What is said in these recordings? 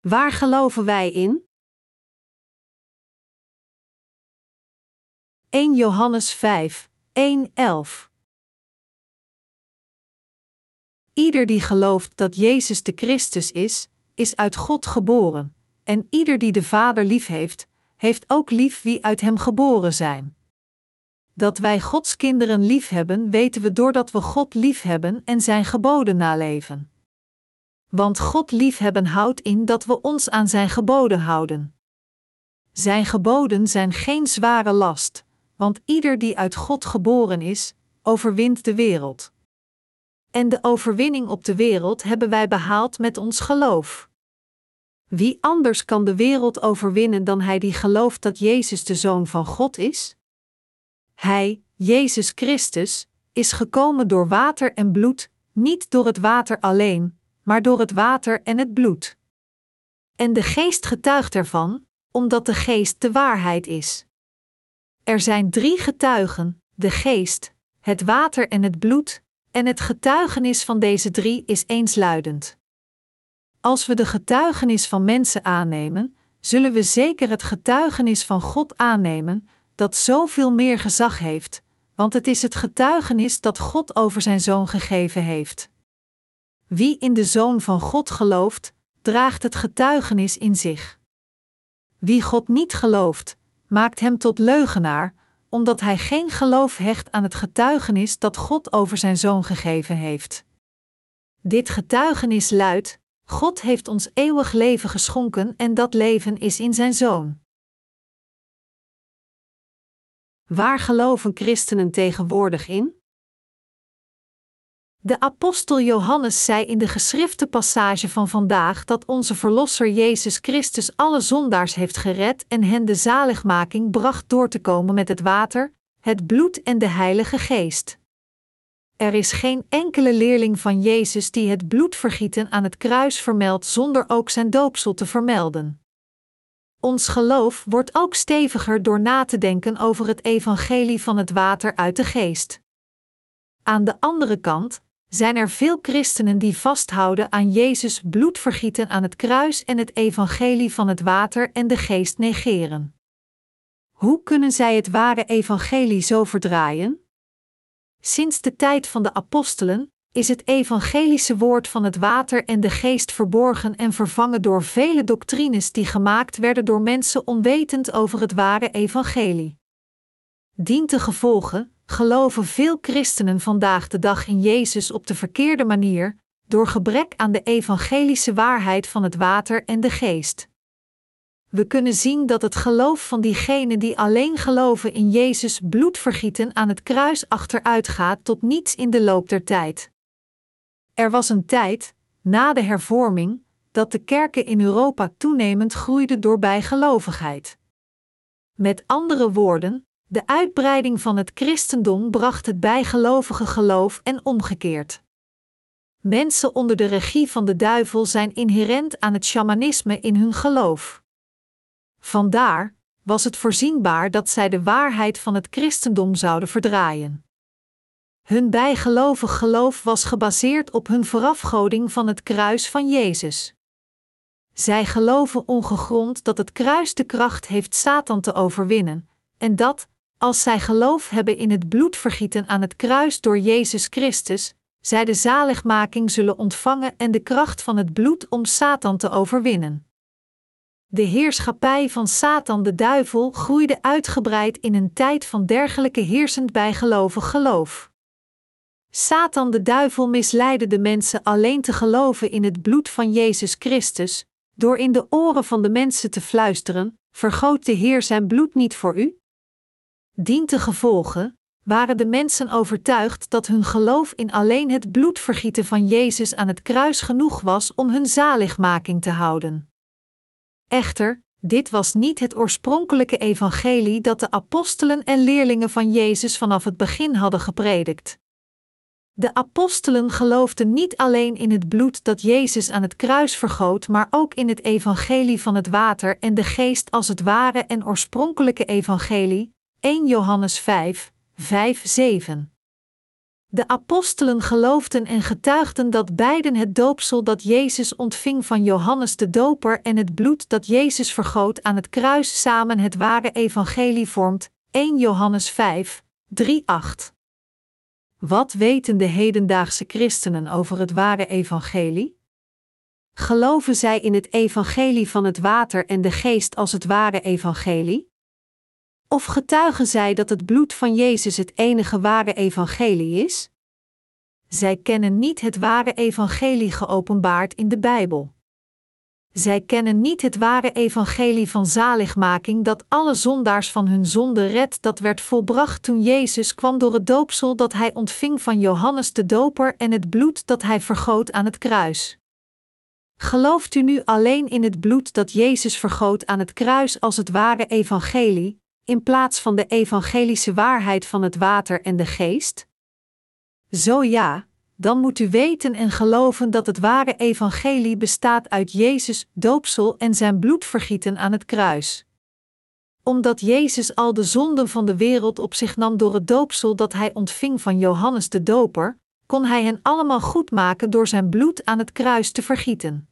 Waar geloven wij in? 1 Johannes 5, 1, 11 Ieder die gelooft dat Jezus de Christus is, is uit God geboren, en ieder die de Vader lief heeft, ook lief wie uit hem geboren zijn. Dat wij Gods kinderen lief hebben, weten we doordat we God lief hebben en zijn geboden naleven. Want God liefhebben houdt in dat we ons aan zijn geboden houden. Zijn geboden zijn geen zware last, want ieder die uit God geboren is, overwint de wereld. En de overwinning op de wereld hebben wij behaald met ons geloof. Wie anders kan de wereld overwinnen dan hij die gelooft dat Jezus de Zoon van God is? Hij, Jezus Christus, is gekomen door water en bloed, niet door het water alleen, maar door het water en het bloed. En de geest getuigt ervan, omdat de geest de waarheid is. Er zijn drie getuigen: de geest, het water en het bloed, en het getuigenis van deze drie is eensluidend. Als we de getuigenis van mensen aannemen, zullen we zeker het getuigenis van God aannemen, dat zoveel meer gezag heeft, want het is het getuigenis dat God over zijn zoon gegeven heeft. Wie in de zoon van God gelooft, draagt het getuigenis in zich. Wie God niet gelooft, maakt hem tot leugenaar, omdat hij geen geloof hecht aan het getuigenis dat God over zijn zoon gegeven heeft. Dit getuigenis luidt: God heeft ons eeuwig leven geschonken en dat leven is in zijn zoon. Waar geloven christenen tegenwoordig in? De apostel Johannes zei in de geschrifte passage van vandaag dat onze Verlosser Jezus Christus alle zondaars heeft gered en hen de zaligmaking bracht door te komen met het water, het bloed en de Heilige Geest. Er is geen enkele leerling van Jezus die het bloedvergieten aan het kruis vermeldt zonder ook zijn doopsel te vermelden. Ons geloof wordt ook steviger door na te denken over het evangelie van het water uit de geest. Aan de andere kant zijn er veel christenen die vasthouden aan Jezus bloedvergieten aan het kruis en het evangelie van het water en de geest negeren. Hoe kunnen zij het ware evangelie zo verdraaien? Sinds de tijd van de apostelen is het evangelische woord van het water en de geest verborgen en vervangen door vele doctrines die gemaakt werden door mensen onwetend over het ware evangelie. Dient te gevolgen geloven veel christenen vandaag de dag in Jezus op de verkeerde manier, door gebrek aan de evangelische waarheid van het water en de geest. We kunnen zien dat het geloof van diegenen die alleen geloven in Jezus bloedvergieten aan het kruis achteruit gaat tot niets in de loop der tijd. Er was een tijd, na de hervorming, dat de kerken in Europa toenemend groeiden door bijgelovigheid. Met andere woorden, de uitbreiding van het christendom bracht het bijgelovige geloof en omgekeerd. Mensen onder de regie van de duivel zijn inherent aan het shamanisme in hun geloof. Vandaar was het voorzienbaar dat zij de waarheid van het christendom zouden verdraaien. Hun bijgelovig geloof was gebaseerd op hun voorafgoding van het kruis van Jezus. Zij geloven ongegrond dat het kruis de kracht heeft Satan te overwinnen, en dat, als zij geloof hebben in het bloedvergieten aan het kruis door Jezus Christus, zij de zaligmaking zullen ontvangen en de kracht van het bloed om Satan te overwinnen. De heerschappij van Satan de duivel groeide uitgebreid in een tijd van dergelijke heersend bijgelovig geloof. Satan de duivel misleidde de mensen alleen te geloven in het bloed van Jezus Christus, door in de oren van de mensen te fluisteren: Vergoot de Heer zijn bloed niet voor u? Dient te gevolgen, waren de mensen overtuigd dat hun geloof in alleen het bloedvergieten van Jezus aan het kruis genoeg was om hun zaligmaking te houden. Echter, dit was niet het oorspronkelijke evangelie dat de apostelen en leerlingen van Jezus vanaf het begin hadden gepredikt. De apostelen geloofden niet alleen in het bloed dat Jezus aan het kruis vergoot, maar ook in het evangelie van het water en de geest als het ware en oorspronkelijke evangelie, 1 Johannes 5, 5, 7. De apostelen geloofden en getuigden dat beiden het doopsel dat Jezus ontving van Johannes de Doper en het bloed dat Jezus vergoot aan het kruis samen het ware evangelie vormt. 1 Johannes 5, 3, 8. Wat weten de hedendaagse christenen over het ware evangelie? Geloven zij in het evangelie van het water en de geest als het ware evangelie? Of getuigen zij dat het bloed van Jezus het enige ware evangelie is? Zij kennen niet het ware evangelie geopenbaard in de Bijbel. Zij kennen niet het ware evangelie van zaligmaking dat alle zondaars van hun zonde redt, dat werd volbracht toen Jezus kwam door het doopsel dat hij ontving van Johannes de Doper en het bloed dat hij vergoot aan het kruis. Gelooft u nu alleen in het bloed dat Jezus vergoot aan het kruis als het ware evangelie, in plaats van de evangelische waarheid van het water en de geest? Zo ja, dan moet u weten en geloven dat het ware evangelie bestaat uit Jezus' doopsel en zijn bloedvergieten aan het kruis. Omdat Jezus al de zonden van de wereld op zich nam door het doopsel dat hij ontving van Johannes de Doper, kon hij hen allemaal goed maken door zijn bloed aan het kruis te vergieten.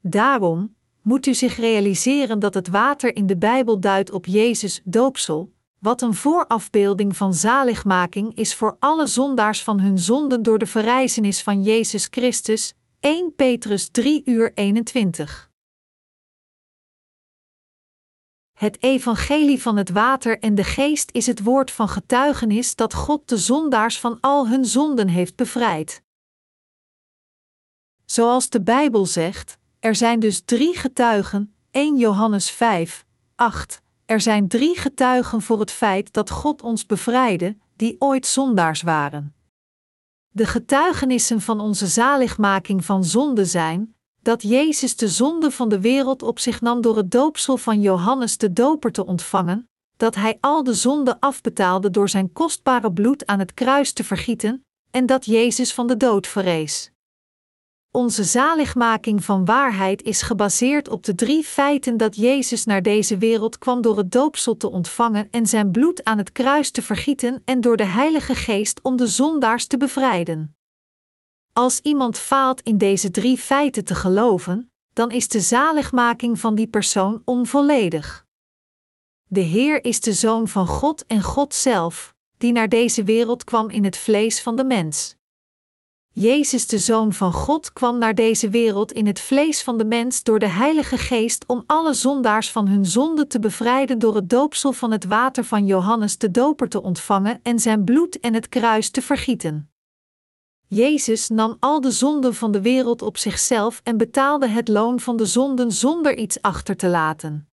Daarom moet u zich realiseren dat het water in de Bijbel duidt op Jezus' doopsel, wat een voorafbeelding van zaligmaking is voor alle zondaars van hun zonden door de verrijzenis van Jezus Christus. 1 Petrus 3 uur 21. Het evangelie van het water en de geest is het woord van getuigenis dat God de zondaars van al hun zonden heeft bevrijd. Zoals de Bijbel zegt, er zijn dus drie getuigen, 1 Johannes 5, 8. Er zijn drie getuigen voor het feit dat God ons bevrijdde, die ooit zondaars waren. De getuigenissen van onze zaligmaking van zonde zijn dat Jezus de zonde van de wereld op zich nam door het doopsel van Johannes de Doper te ontvangen, dat hij al de zonde afbetaalde door zijn kostbare bloed aan het kruis te vergieten, en dat Jezus van de dood verrees. Onze zaligmaking van waarheid is gebaseerd op de drie feiten dat Jezus naar deze wereld kwam door het doopsel te ontvangen en zijn bloed aan het kruis te vergieten en door de Heilige Geest om de zondaars te bevrijden. Als iemand faalt in deze drie feiten te geloven, dan is de zaligmaking van die persoon onvolledig. De Heer is de Zoon van God en God zelf, die naar deze wereld kwam in het vlees van de mens. Jezus, de Zoon van God, kwam naar deze wereld in het vlees van de mens door de Heilige Geest om alle zondaars van hun zonde te bevrijden door het doopsel van het water van Johannes de Doper te ontvangen en zijn bloed en het kruis te vergieten. Jezus nam al de zonden van de wereld op zichzelf en betaalde het loon van de zonden zonder iets achter te laten.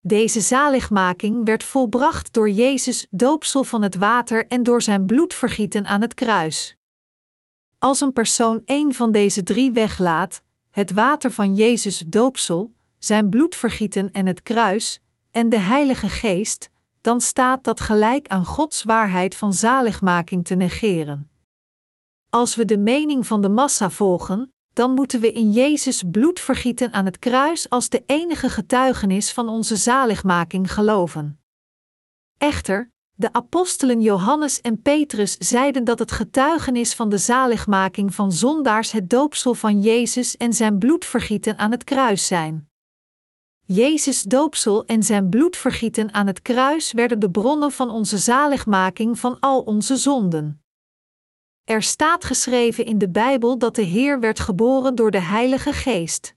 Deze zaligmaking werd volbracht door Jezus' doopsel van het water en door zijn bloedvergieten aan het kruis. Als een persoon een van deze drie weglaat, het water van Jezus doopsel, zijn bloedvergieten en het kruis, en de Heilige Geest, dan staat dat gelijk aan Gods waarheid van zaligmaking te negeren. Als we de mening van de massa volgen, dan moeten we in Jezus bloedvergieten aan het kruis als de enige getuigenis van onze zaligmaking geloven. Echter, de apostelen Johannes en Petrus zeiden dat het getuigenis van de zaligmaking van zondaars het doopsel van Jezus en zijn bloedvergieten aan het kruis zijn. Jezus' doopsel en zijn bloedvergieten aan het kruis werden de bronnen van onze zaligmaking van al onze zonden. Er staat geschreven in de Bijbel dat de Heer werd geboren door de Heilige Geest.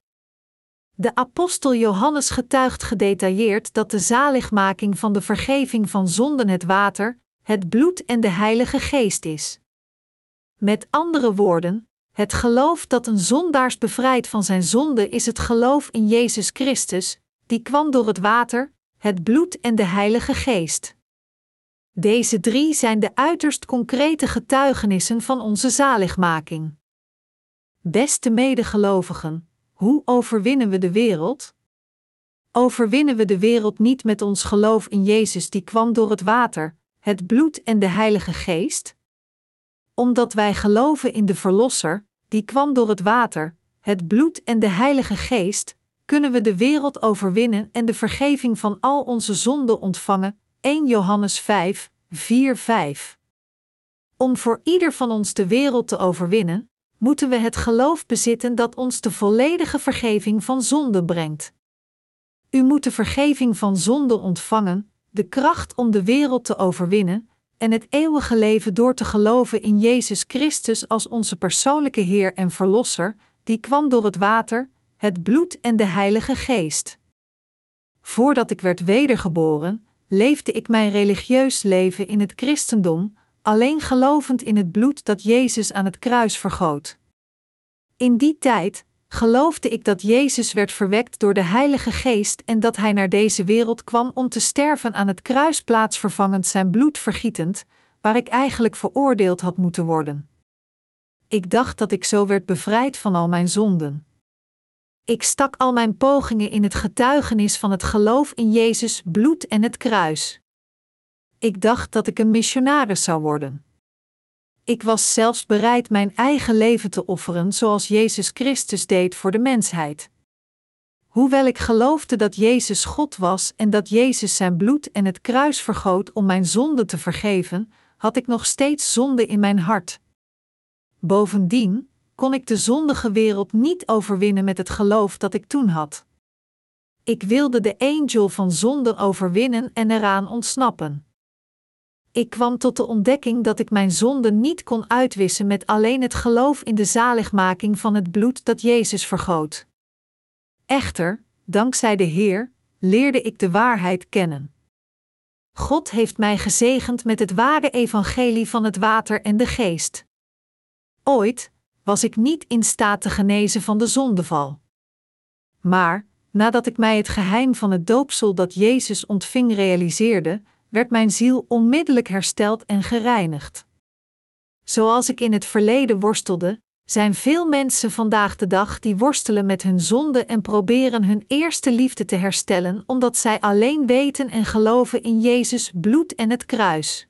De apostel Johannes getuigt gedetailleerd dat de zaligmaking van de vergeving van zonden het water, het bloed en de Heilige Geest is. Met andere woorden, het geloof dat een zondaars bevrijdt van zijn zonde is het geloof in Jezus Christus, die kwam door het water, het bloed en de Heilige Geest. Deze drie zijn de uiterst concrete getuigenissen van onze zaligmaking. Beste medegelovigen, hoe overwinnen we de wereld? Overwinnen we de wereld niet met ons geloof in Jezus die kwam door het water, het bloed en de Heilige Geest? Omdat wij geloven in de Verlosser, die kwam door het water, het bloed en de Heilige Geest, kunnen we de wereld overwinnen en de vergeving van al onze zonden ontvangen. 1 Johannes 5, 4, 5. Om voor ieder van ons de wereld te overwinnen, moeten we het geloof bezitten dat ons de volledige vergeving van zonde brengt. U moet de vergeving van zonde ontvangen, de kracht om de wereld te overwinnen en het eeuwige leven door te geloven in Jezus Christus als onze persoonlijke Heer en Verlosser, die kwam door het water, het bloed en de Heilige Geest. Voordat ik werd wedergeboren, leefde ik mijn religieus leven in het christendom, alleen gelovend in het bloed dat Jezus aan het kruis vergoot. In die tijd geloofde ik dat Jezus werd verwekt door de Heilige Geest en dat Hij naar deze wereld kwam om te sterven aan het kruis plaatsvervangend zijn bloed vergietend, waar ik eigenlijk veroordeeld had moeten worden. Ik dacht dat ik zo werd bevrijd van al mijn zonden. Ik stak al mijn pogingen in het getuigenis van het geloof in Jezus bloed en het kruis. Ik dacht dat ik een missionaris zou worden. Ik was zelfs bereid mijn eigen leven te offeren zoals Jezus Christus deed voor de mensheid. Hoewel ik geloofde dat Jezus God was en dat Jezus zijn bloed en het kruis vergoot om mijn zonde te vergeven, had ik nog steeds zonde in mijn hart. Bovendien kon ik de zondige wereld niet overwinnen met het geloof dat ik toen had. Ik wilde de angel van zonde overwinnen en eraan ontsnappen. Ik kwam tot de ontdekking dat ik mijn zonde niet kon uitwissen met alleen het geloof in de zaligmaking van het bloed dat Jezus vergoot. Echter, dankzij de Heer, leerde ik de waarheid kennen. God heeft mij gezegend met het ware evangelie van het water en de geest. Ooit was ik niet in staat te genezen van de zondeval. Maar, nadat ik mij het geheim van het doopsel dat Jezus ontving realiseerde, werd mijn ziel onmiddellijk hersteld en gereinigd. Zoals ik in het verleden worstelde, zijn veel mensen vandaag de dag die worstelen met hun zonde en proberen hun eerste liefde te herstellen omdat zij alleen weten en geloven in Jezus bloed en het kruis.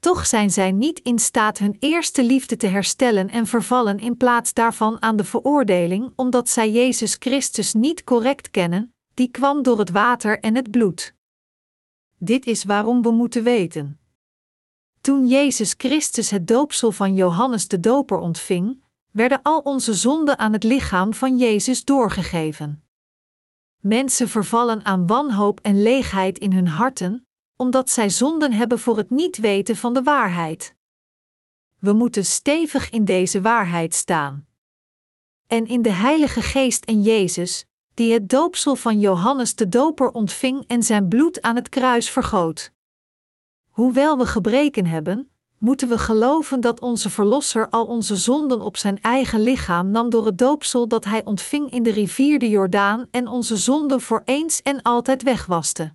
Toch zijn zij niet in staat hun eerste liefde te herstellen en vervallen in plaats daarvan aan de veroordeling omdat zij Jezus Christus niet correct kennen, die kwam door het water en het bloed. Dit is waarom we moeten weten. Toen Jezus Christus het doopsel van Johannes de Doper ontving, werden al onze zonden aan het lichaam van Jezus doorgegeven. Mensen vervallen aan wanhoop en leegheid in hun harten, omdat zij zonden hebben voor het niet weten van de waarheid. We moeten stevig in deze waarheid staan. En in de Heilige Geest en Jezus, die het doopsel van Johannes de Doper ontving en zijn bloed aan het kruis vergoot. Hoewel we gebreken hebben, moeten we geloven dat onze Verlosser al onze zonden op zijn eigen lichaam nam door het doopsel dat hij ontving in de rivier de Jordaan en onze zonden voor eens en altijd wegwaste.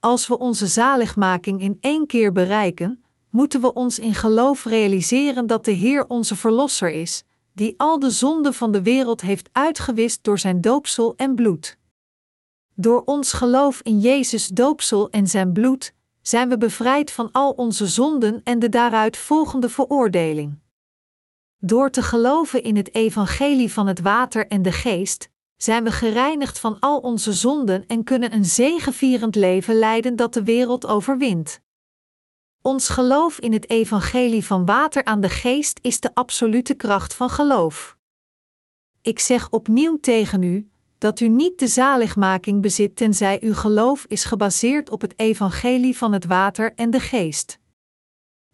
Als we onze zaligmaking in één keer bereiken, moeten we ons in geloof realiseren dat de Heer onze Verlosser is, die al de zonden van de wereld heeft uitgewist door zijn doopsel en bloed. Door ons geloof in Jezus doopsel en zijn bloed zijn we bevrijd van al onze zonden en de daaruit volgende veroordeling. Door te geloven in het evangelie van het water en de geest, zijn we gereinigd van al onze zonden en kunnen een zegevierend leven leiden dat de wereld overwint. Ons geloof in het evangelie van water aan de geest is de absolute kracht van geloof. Ik zeg opnieuw tegen u dat u niet de zaligmaking bezit tenzij uw geloof is gebaseerd op het evangelie van het water en de geest.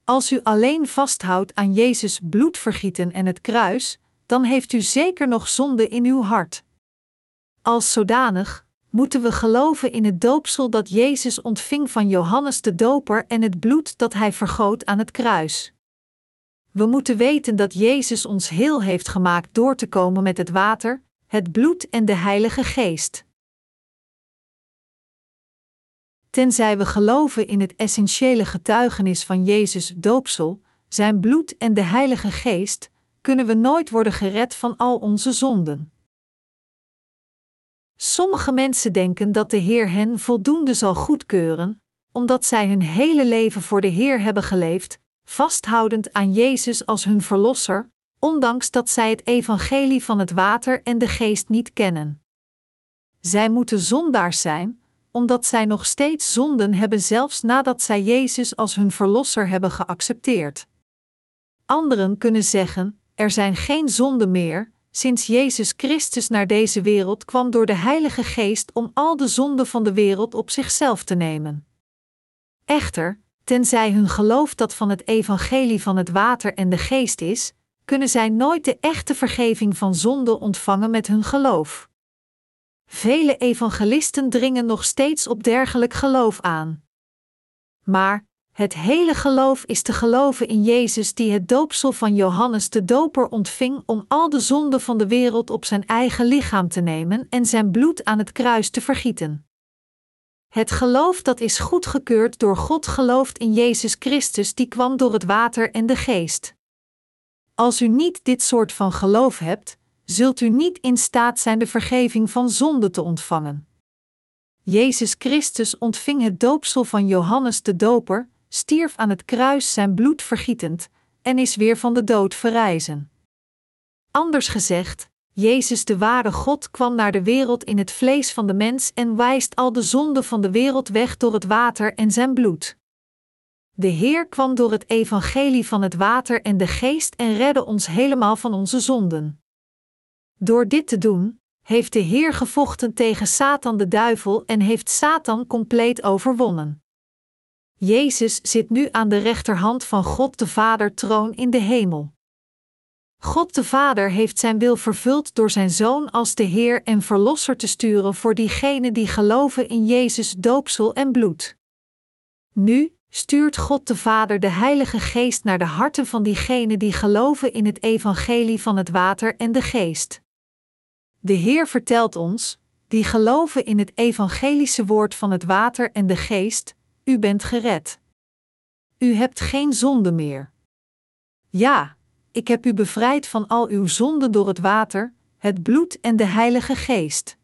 Als u alleen vasthoudt aan Jezus bloedvergieten en het kruis, dan heeft u zeker nog zonde in uw hart. Als zodanig moeten we geloven in het doopsel dat Jezus ontving van Johannes de Doper en het bloed dat hij vergoot aan het kruis. We moeten weten dat Jezus ons heel heeft gemaakt door te komen met het water, het bloed en de Heilige Geest. Tenzij we geloven in het essentiële getuigenis van Jezus' doopsel, zijn bloed en de Heilige Geest, kunnen we nooit worden gered van al onze zonden. Sommige mensen denken dat de Heer hen voldoende zal goedkeuren, omdat zij hun hele leven voor de Heer hebben geleefd, vasthoudend aan Jezus als hun Verlosser, ondanks dat zij het evangelie van het water en de geest niet kennen. Zij moeten zondaars zijn, omdat zij nog steeds zonden hebben, zelfs nadat zij Jezus als hun verlosser hebben geaccepteerd. Anderen kunnen zeggen: er zijn geen zonden meer, sinds Jezus Christus naar deze wereld kwam door de Heilige Geest om al de zonden van de wereld op zichzelf te nemen. Echter, tenzij hun geloof dat van het evangelie van het water en de geest is, kunnen zij nooit de echte vergeving van zonde ontvangen met hun geloof. Vele evangelisten dringen nog steeds op dergelijk geloof aan. Maar het hele geloof is te geloven in Jezus die het doopsel van Johannes de Doper ontving om al de zonden van de wereld op zijn eigen lichaam te nemen en zijn bloed aan het kruis te vergieten. Het geloof dat is goedgekeurd door God gelooft in Jezus Christus die kwam door het water en de geest. Als u niet dit soort van geloof hebt, zult u niet in staat zijn de vergeving van zonde te ontvangen. Jezus Christus ontving het doopsel van Johannes de Doper, stierf aan het kruis zijn bloed vergietend, en is weer van de dood verrijzen. Anders gezegd, Jezus de ware God kwam naar de wereld in het vlees van de mens en wijst al de zonden van de wereld weg door het water en zijn bloed. De Heer kwam door het evangelie van het water en de geest en redde ons helemaal van onze zonden. Door dit te doen, heeft de Heer gevochten tegen Satan de duivel en heeft Satan compleet overwonnen. Jezus zit nu aan de rechterhand van God de Vader troon in de hemel. God de Vader heeft zijn wil vervuld door zijn Zoon als de Heer en Verlosser te sturen voor diegenen die geloven in Jezus doopsel en bloed. Nu stuurt God de Vader de Heilige Geest naar de harten van diegenen die geloven in het evangelie van het water en de geest. De Heer vertelt ons, die geloven in het evangelische woord van het water en de geest, u bent gered. U hebt geen zonde meer. Ja, ik heb u bevrijd van al uw zonden door het water, het bloed en de Heilige Geest.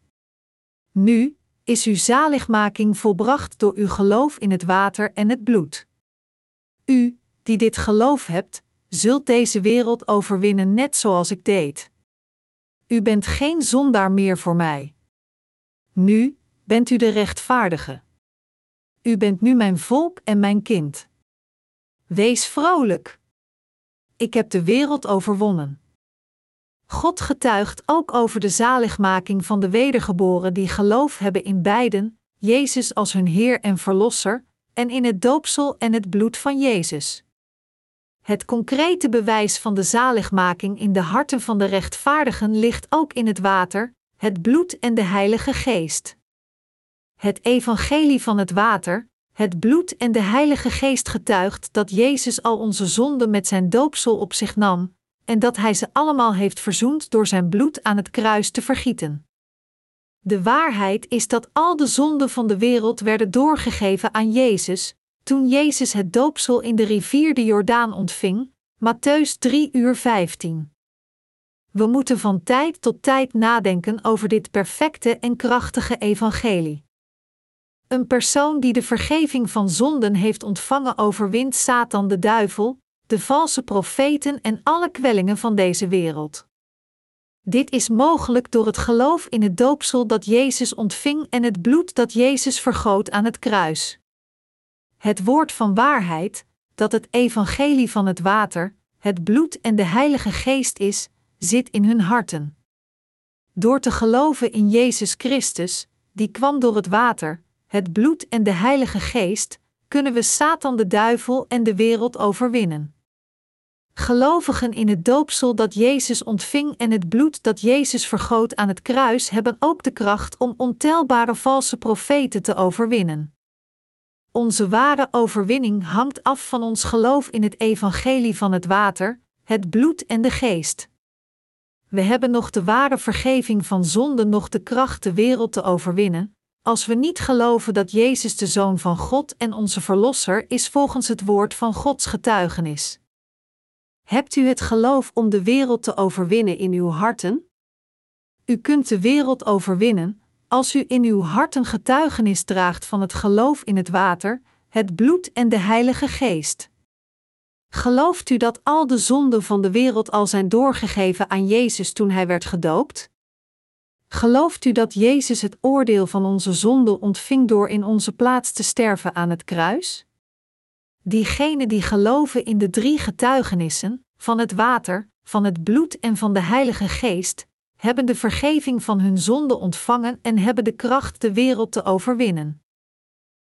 Nu is uw zaligmaking volbracht door uw geloof in het water en het bloed. U, die dit geloof hebt, zult deze wereld overwinnen net zoals ik deed. U bent geen zondaar meer voor mij. Nu bent u de rechtvaardige. U bent nu mijn volk en mijn kind. Wees vrolijk. Ik heb de wereld overwonnen. God getuigt ook over de zaligmaking van de wedergeboren die geloof hebben in beiden, Jezus als hun Heer en Verlosser, en in het doopsel en het bloed van Jezus. Het concrete bewijs van de zaligmaking in de harten van de rechtvaardigen ligt ook in het water, het bloed en de Heilige Geest. Het evangelie van het water, het bloed en de Heilige Geest getuigt dat Jezus al onze zonden met zijn doopsel op zich nam, en dat Hij ze allemaal heeft verzoend door zijn bloed aan het kruis te vergieten. De waarheid is dat al de zonden van de wereld werden doorgegeven aan Jezus, toen Jezus het doopsel in de rivier de Jordaan ontving, Matthäus 3 uur 15. We moeten van tijd tot tijd nadenken over dit perfecte en krachtige evangelie. Een persoon die de vergeving van zonden heeft ontvangen overwint Satan de duivel, de valse profeten en alle kwellingen van deze wereld. Dit is mogelijk door het geloof in het doopsel dat Jezus ontving en het bloed dat Jezus vergoot aan het kruis. Het woord van waarheid, dat het evangelie van het water, het bloed en de Heilige Geest is, zit in hun harten. Door te geloven in Jezus Christus, die kwam door het water, het bloed en de Heilige Geest, kunnen we Satan de duivel en de wereld overwinnen. Gelovigen in het doopsel dat Jezus ontving en het bloed dat Jezus vergoot aan het kruis hebben ook de kracht om ontelbare valse profeten te overwinnen. Onze ware overwinning hangt af van ons geloof in het evangelie van het water, het bloed en de geest. We hebben nog de ware vergeving van zonde, nog de kracht de wereld te overwinnen, als we niet geloven dat Jezus de Zoon van God en onze Verlosser is volgens het woord van Gods getuigenis. Hebt u het geloof om de wereld te overwinnen in uw harten? U kunt de wereld overwinnen als u in uw harten getuigenis draagt van het geloof in het water, het bloed en de Heilige Geest. Gelooft u dat al de zonden van de wereld al zijn doorgegeven aan Jezus toen hij werd gedoopt? Gelooft u dat Jezus het oordeel van onze zonde ontving door in onze plaats te sterven aan het kruis? Diegenen die geloven in de drie getuigenissen, van het water, van het bloed en van de Heilige Geest, hebben de vergeving van hun zonde ontvangen en hebben de kracht de wereld te overwinnen.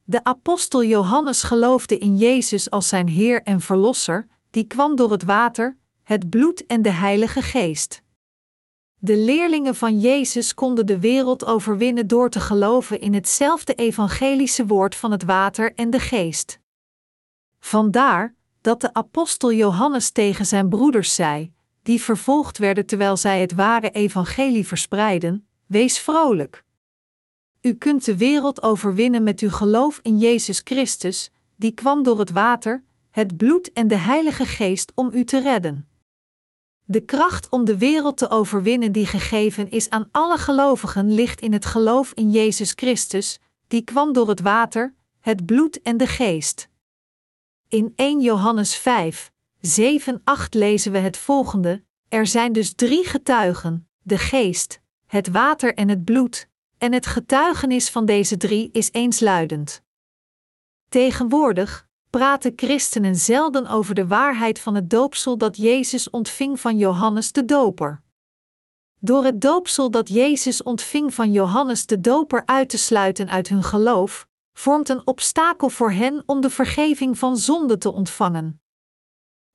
De apostel Johannes geloofde in Jezus als zijn Heer en Verlosser, die kwam door het water, het bloed en de Heilige Geest. De leerlingen van Jezus konden de wereld overwinnen door te geloven in hetzelfde evangelische woord van het water en de geest. Vandaar dat de apostel Johannes tegen zijn broeders zei, die vervolgd werden terwijl zij het ware evangelie verspreiden: Wees vrolijk. U kunt de wereld overwinnen met uw geloof in Jezus Christus, die kwam door het water, het bloed en de Heilige Geest om u te redden. De kracht om de wereld te overwinnen die gegeven is aan alle gelovigen ligt in het geloof in Jezus Christus, die kwam door het water, het bloed en de geest. In 1 Johannes 5, 7, 8 lezen we het volgende: Er zijn dus drie getuigen: de geest, het water en het bloed, en het getuigenis van deze drie is eensluidend. Tegenwoordig praten christenen zelden over de waarheid van het doopsel dat Jezus ontving van Johannes de Doper. Door het doopsel dat Jezus ontving van Johannes de Doper uit te sluiten uit hun geloof, vormt een obstakel voor hen om de vergeving van zonde te ontvangen.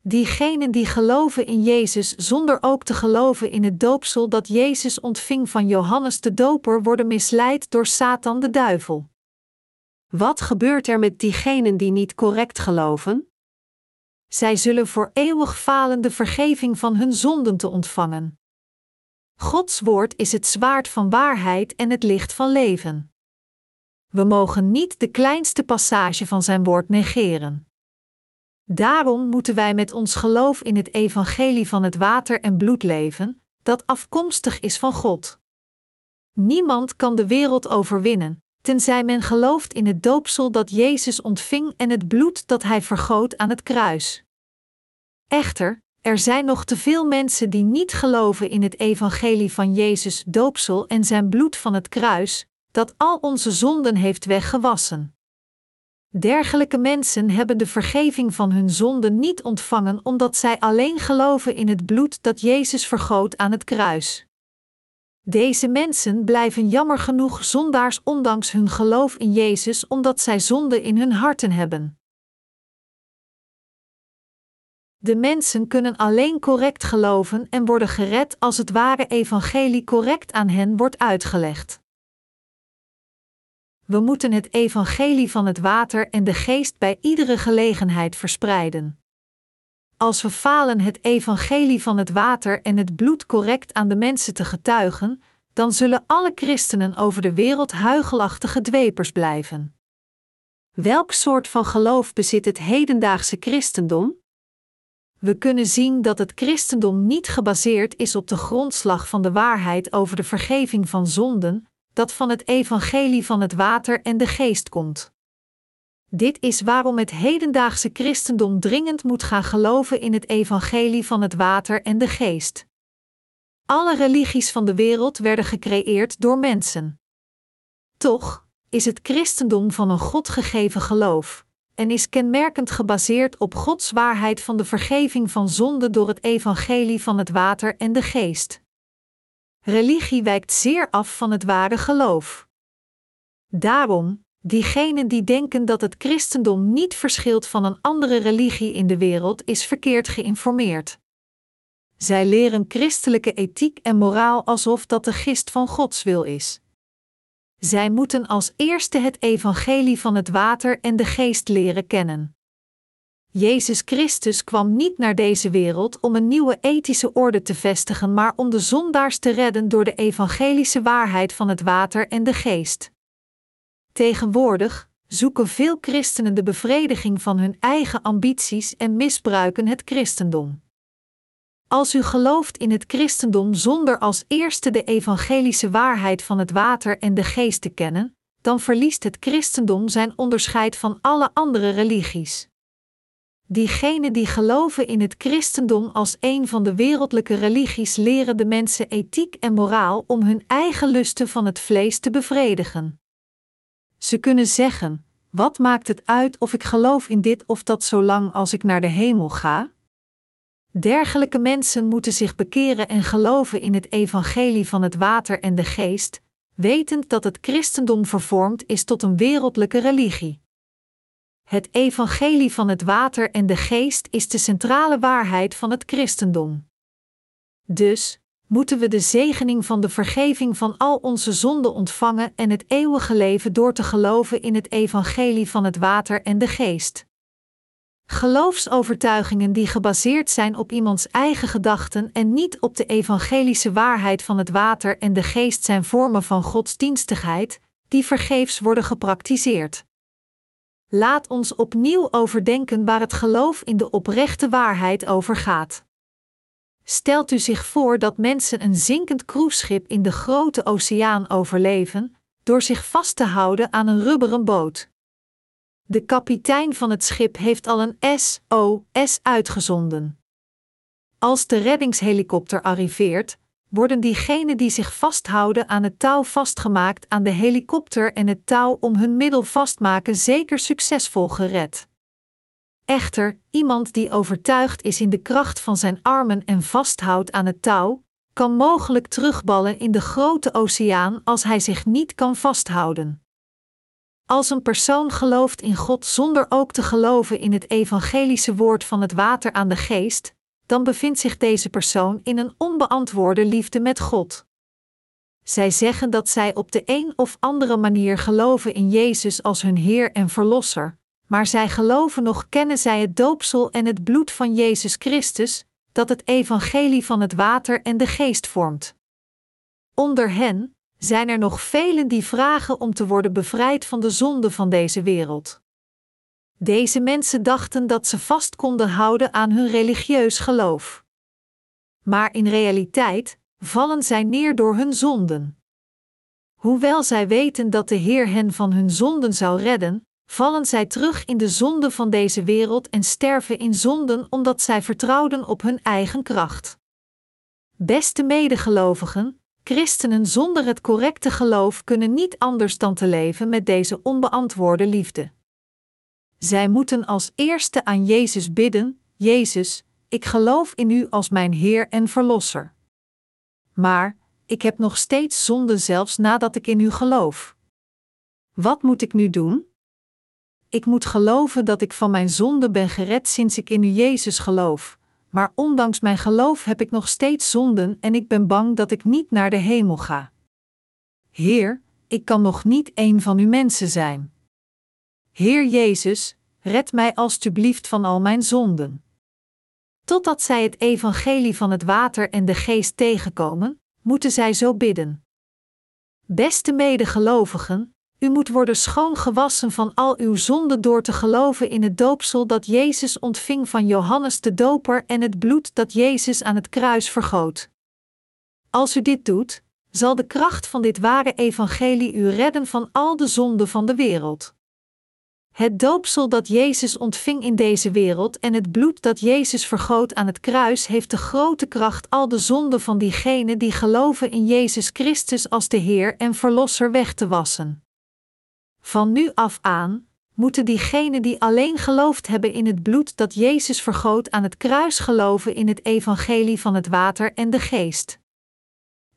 Diegenen die geloven in Jezus zonder ook te geloven in het doopsel dat Jezus ontving van Johannes de Doper worden misleid door Satan de duivel. Wat gebeurt er met diegenen die niet correct geloven? Zij zullen voor eeuwig falen de vergeving van hun zonden te ontvangen. Gods woord is het zwaard van waarheid en het licht van leven. We mogen niet de kleinste passage van zijn woord negeren. Daarom moeten wij met ons geloof in het evangelie van het water en bloed leven, dat afkomstig is van God. Niemand kan de wereld overwinnen, tenzij men gelooft in het doopsel dat Jezus ontving en het bloed dat hij vergoot aan het kruis. Echter, er zijn nog te veel mensen die niet geloven in het evangelie van Jezus doopsel en zijn bloed van het kruis, dat al onze zonden heeft weggewassen. Dergelijke mensen hebben de vergeving van hun zonden niet ontvangen omdat zij alleen geloven in het bloed dat Jezus vergoot aan het kruis. Deze mensen blijven jammer genoeg zondaars ondanks hun geloof in Jezus omdat zij zonde in hun harten hebben. De mensen kunnen alleen correct geloven en worden gered als het ware evangelie correct aan hen wordt uitgelegd. We moeten het evangelie van het water en de geest bij iedere gelegenheid verspreiden. Als we falen het evangelie van het water en het bloed correct aan de mensen te getuigen, dan zullen alle christenen over de wereld huigelachtige dwepers blijven. Welk soort van geloof bezit het hedendaagse christendom? We kunnen zien dat het christendom niet gebaseerd is op de grondslag van de waarheid over de vergeving van zonden, dat van het evangelie van het water en de geest komt. Dit is waarom het hedendaagse christendom dringend moet gaan geloven in het evangelie van het water en de geest. Alle religies van de wereld werden gecreëerd door mensen. Toch is het christendom van een God gegeven geloof en is kenmerkend gebaseerd op Gods waarheid van de vergeving van zonde door het evangelie van het water en de geest. Religie wijkt zeer af van het ware geloof. Daarom, diegenen die denken dat het christendom niet verschilt van een andere religie in de wereld, is verkeerd geïnformeerd. Zij leren christelijke ethiek en moraal alsof dat de gist van Gods wil is. Zij moeten als eerste het evangelie van het water en de geest leren kennen. Jezus Christus kwam niet naar deze wereld om een nieuwe ethische orde te vestigen, maar om de zondaars te redden door de evangelische waarheid van het water en de geest. Tegenwoordig zoeken veel christenen de bevrediging van hun eigen ambities en misbruiken het christendom. Als u gelooft in het christendom zonder als eerste de evangelische waarheid van het water en de geest te kennen, dan verliest het christendom zijn onderscheid van alle andere religies. Diegenen die geloven in het christendom als een van de wereldlijke religies leren de mensen ethiek en moraal om hun eigen lusten van het vlees te bevredigen. Ze kunnen zeggen: Wat maakt het uit of ik geloof in dit of dat zolang als ik naar de hemel ga? Dergelijke mensen moeten zich bekeren en geloven in het evangelie van het water en de geest, wetend dat het christendom vervormd is tot een wereldlijke religie. Het evangelie van het water en de geest is de centrale waarheid van het christendom. Dus moeten we de zegening van de vergeving van al onze zonden ontvangen en het eeuwige leven door te geloven in het evangelie van het water en de geest. Geloofsovertuigingen die gebaseerd zijn op iemands eigen gedachten en niet op de evangelische waarheid van het water en de geest zijn vormen van godsdienstigheid, die vergeefs worden gepraktiseerd. Laat ons opnieuw overdenken waar het geloof in de oprechte waarheid over gaat. Stelt u zich voor dat mensen een zinkend cruiseschip in de grote oceaan overleven, door zich vast te houden aan een rubberen boot. De kapitein van het schip heeft al een SOS uitgezonden. Als de reddingshelikopter arriveert, worden diegenen die zich vasthouden aan het touw vastgemaakt aan de helikopter en het touw om hun middel vastmaken zeker succesvol gered. Echter, iemand die overtuigd is in de kracht van zijn armen en vasthoudt aan het touw, kan mogelijk terugballen in de grote oceaan als hij zich niet kan vasthouden. Als een persoon gelooft in God zonder ook te geloven in het evangelische woord van het water aan de geest, dan bevindt zich deze persoon in een onbeantwoorde liefde met God. Zij zeggen dat zij op de een of andere manier geloven in Jezus als hun Heer en Verlosser, maar zij geloven nog kennen zij het doopsel en het bloed van Jezus Christus, dat het evangelie van het water en de geest vormt. Onder hen zijn er nog velen die vragen om te worden bevrijd van de zonde van deze wereld. Deze mensen dachten dat ze vast konden houden aan hun religieus geloof. Maar in realiteit vallen zij neer door hun zonden. Hoewel zij weten dat de Heer hen van hun zonden zou redden, vallen zij terug in de zonde van deze wereld en sterven in zonden omdat zij vertrouwden op hun eigen kracht. Beste medegelovigen, christenen zonder het correcte geloof kunnen niet anders dan te leven met deze onbeantwoorde liefde. Zij moeten als eerste aan Jezus bidden: Jezus, ik geloof in U als mijn Heer en Verlosser. Maar ik heb nog steeds zonde zelfs nadat ik in U geloof. Wat moet ik nu doen? Ik moet geloven dat ik van mijn zonde ben gered sinds ik in U Jezus geloof, maar ondanks mijn geloof heb ik nog steeds zonden en ik ben bang dat ik niet naar de hemel ga. Heer, ik kan nog niet een van uw mensen zijn. Heer Jezus, red mij alstublieft van al mijn zonden. Totdat zij het evangelie van het water en de geest tegenkomen, moeten zij zo bidden. Beste medegelovigen, u moet worden schoongewassen van al uw zonden door te geloven in het doopsel dat Jezus ontving van Johannes de Doper en het bloed dat Jezus aan het kruis vergoot. Als u dit doet, zal de kracht van dit ware evangelie u redden van al de zonden van de wereld. Het doopsel dat Jezus ontving in deze wereld en het bloed dat Jezus vergoot aan het kruis heeft de grote kracht al de zonden van diegenen die geloven in Jezus Christus als de Heer en Verlosser weg te wassen. Van nu af aan moeten diegenen die alleen geloofd hebben in het bloed dat Jezus vergoot aan het kruis geloven in het evangelie van het water en de geest.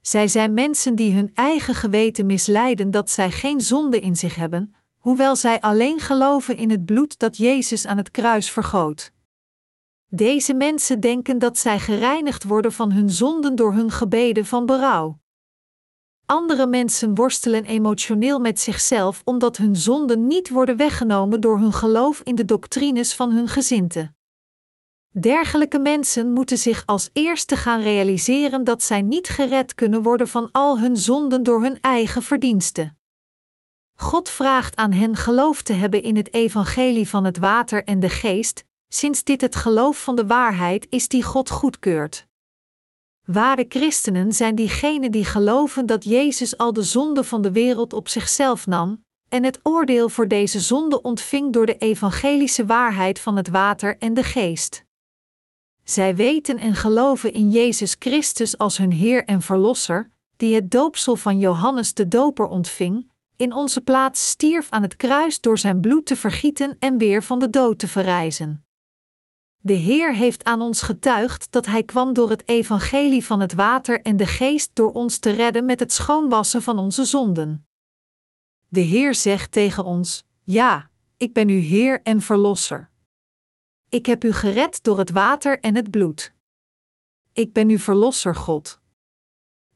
Zij zijn mensen die hun eigen geweten misleiden dat zij geen zonde in zich hebben, hoewel zij alleen geloven in het bloed dat Jezus aan het kruis vergoot. Deze mensen denken dat zij gereinigd worden van hun zonden door hun gebeden van berouw. Andere mensen worstelen emotioneel met zichzelf omdat hun zonden niet worden weggenomen door hun geloof in de doctrines van hun gezinte. Dergelijke mensen moeten zich als eerste gaan realiseren dat zij niet gered kunnen worden van al hun zonden door hun eigen verdiensten. God vraagt aan hen geloof te hebben in het evangelie van het water en de geest, sinds dit het geloof van de waarheid is die God goedkeurt. Ware christenen zijn diegenen die geloven dat Jezus al de zonde van de wereld op zichzelf nam, en het oordeel voor deze zonde ontving door de evangelische waarheid van het water en de geest. Zij weten en geloven in Jezus Christus als hun Heer en Verlosser, die het doopsel van Johannes de Doper ontving, in onze plaats stierf aan het kruis door zijn bloed te vergieten en weer van de dood te verrijzen. De Heer heeft aan ons getuigd dat Hij kwam door het evangelie van het water en de geest door ons te redden met het schoonwassen van onze zonden. De Heer zegt tegen ons: Ja, ik ben uw Heer en Verlosser. Ik heb u gered door het water en het bloed. Ik ben uw Verlosser God.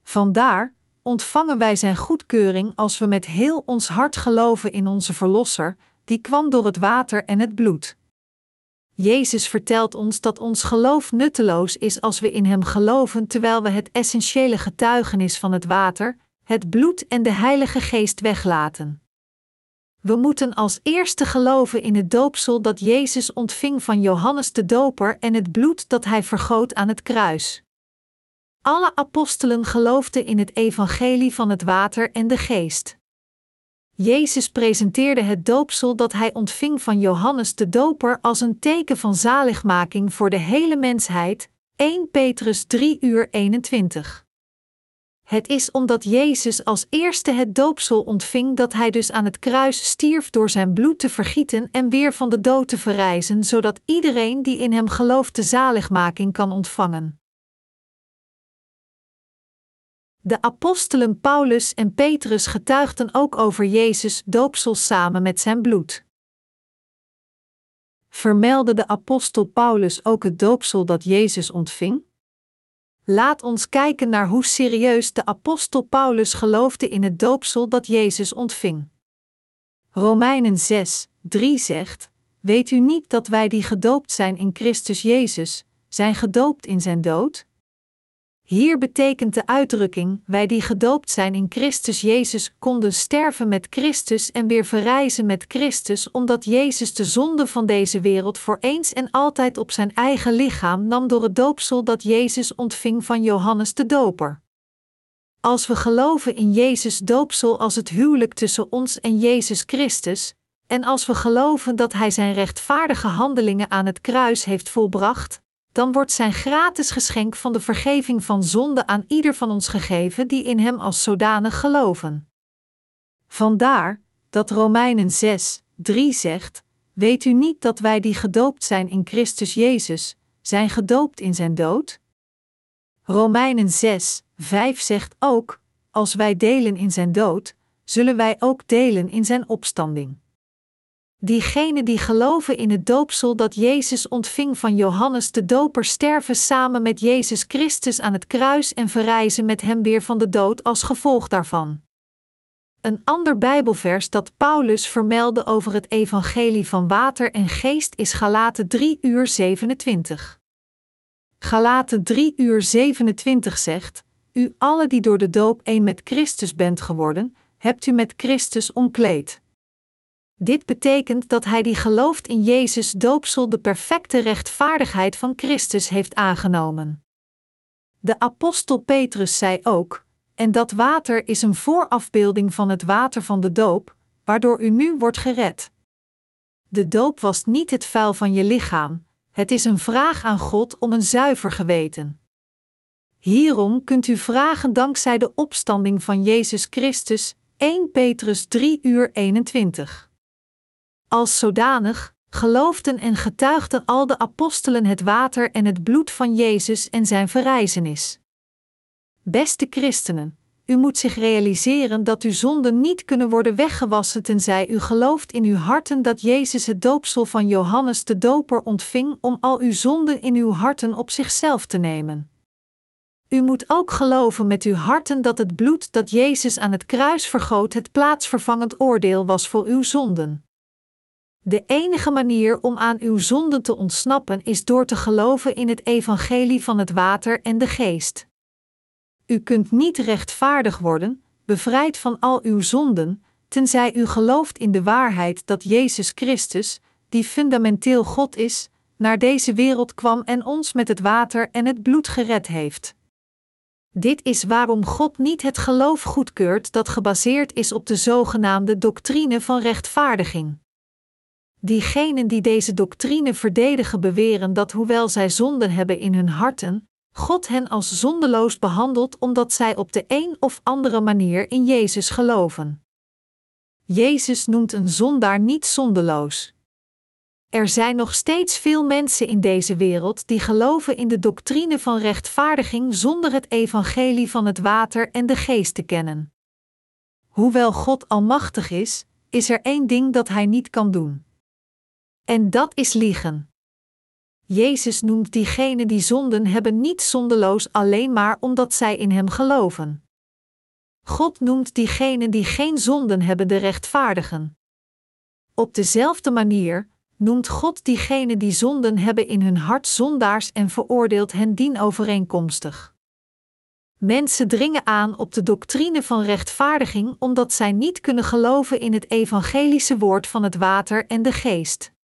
Vandaar ontvangen wij Zijn goedkeuring als we met heel ons hart geloven in onze Verlosser, die kwam door het water en het bloed. Jezus vertelt ons dat ons geloof nutteloos is als we in Hem geloven terwijl we het essentiële getuigenis van het water, het bloed en de Heilige Geest weglaten. We moeten als eerste geloven in het doopsel dat Jezus ontving van Johannes de Doper en het bloed dat Hij vergoot aan het kruis. Alle apostelen geloofden in het evangelie van het water en de geest. Jezus presenteerde het doopsel dat hij ontving van Johannes de Doper als een teken van zaligmaking voor de hele mensheid. 1 Petrus 3 uur 21. Het is omdat Jezus als eerste het doopsel ontving dat hij dus aan het kruis stierf door zijn bloed te vergieten en weer van de dood te verrijzen, zodat iedereen die in hem gelooft de zaligmaking kan ontvangen. De apostelen Paulus en Petrus getuigden ook over Jezus doopsel samen met zijn bloed. Vermeldde de apostel Paulus ook het doopsel dat Jezus ontving? Laat ons kijken naar hoe serieus de apostel Paulus geloofde in het doopsel dat Jezus ontving. Romeinen 6, 3 zegt: Weet u niet dat wij die gedoopt zijn in Christus Jezus, zijn gedoopt in zijn dood? Hier betekent de uitdrukking: wij die gedoopt zijn in Christus Jezus konden sterven met Christus en weer verrijzen met Christus, omdat Jezus de zonde van deze wereld voor eens en altijd op zijn eigen lichaam nam door het doopsel dat Jezus ontving van Johannes de Doper. Als we geloven in Jezus doopsel als het huwelijk tussen ons en Jezus Christus, en als we geloven dat Hij zijn rechtvaardige handelingen aan het kruis heeft volbracht, dan wordt zijn gratis geschenk van de vergeving van zonde aan ieder van ons gegeven die in hem als zodanig geloven. Vandaar dat Romeinen 6, 3 zegt: Weet u niet dat wij die gedoopt zijn in Christus Jezus, zijn gedoopt in zijn dood? Romeinen 6, 5 zegt ook: Als wij delen in zijn dood, zullen wij ook delen in zijn opstanding. Diegenen die geloven in het doopsel dat Jezus ontving van Johannes de Doper sterven samen met Jezus Christus aan het kruis en verrijzen met hem weer van de dood als gevolg daarvan. Een ander Bijbelvers dat Paulus vermeldde over het evangelie van water en geest is Galaten 3 uur 27. Galaten 3 uur 27 zegt: U alle die door de doop één met Christus bent geworden, hebt u met Christus omkleed. Dit betekent dat hij die gelooft in Jezus doopsel de perfecte rechtvaardigheid van Christus heeft aangenomen. De apostel Petrus zei ook: En dat water is een voorafbeelding van het water van de doop, waardoor u nu wordt gered. De doop was niet het vuil van je lichaam, het is een vraag aan God om een zuiver geweten. Hierom kunt u vragen dankzij de opstanding van Jezus Christus, 1 Petrus 3 uur 21. Als zodanig geloofden en getuigden al de apostelen het water en het bloed van Jezus en zijn verrijzenis. Beste christenen, u moet zich realiseren dat uw zonden niet kunnen worden weggewassen tenzij u gelooft in uw harten dat Jezus het doopsel van Johannes de Doper ontving om al uw zonden in uw harten op zichzelf te nemen. U moet ook geloven met uw harten dat het bloed dat Jezus aan het kruis vergoot het plaatsvervangend oordeel was voor uw zonden. De enige manier om aan uw zonden te ontsnappen is door te geloven in het evangelie van het water en de geest. U kunt niet rechtvaardig worden, bevrijd van al uw zonden, tenzij u gelooft in de waarheid dat Jezus Christus, die fundamenteel God is, naar deze wereld kwam en ons met het water en het bloed gered heeft. Dit is waarom God niet het geloof goedkeurt dat gebaseerd is op de zogenaamde doctrine van rechtvaardiging. Diegenen die deze doctrine verdedigen beweren dat hoewel zij zonden hebben in hun harten, God hen als zondeloos behandelt omdat zij op de een of andere manier in Jezus geloven. Jezus noemt een zondaar niet zondeloos. Er zijn nog steeds veel mensen in deze wereld die geloven in de doctrine van rechtvaardiging zonder het evangelie van het water en de geest te kennen. Hoewel God almachtig is, is er één ding dat Hij niet kan doen. En dat is liegen. Jezus noemt diegenen die zonden hebben niet zondeloos alleen maar omdat zij in Hem geloven. God noemt diegenen die geen zonden hebben de rechtvaardigen. Op dezelfde manier noemt God diegenen die zonden hebben in hun hart zondaars en veroordeelt hen dienovereenkomstig. Mensen dringen aan op de doctrine van rechtvaardiging omdat zij niet kunnen geloven in het evangelische woord van het water en de geest.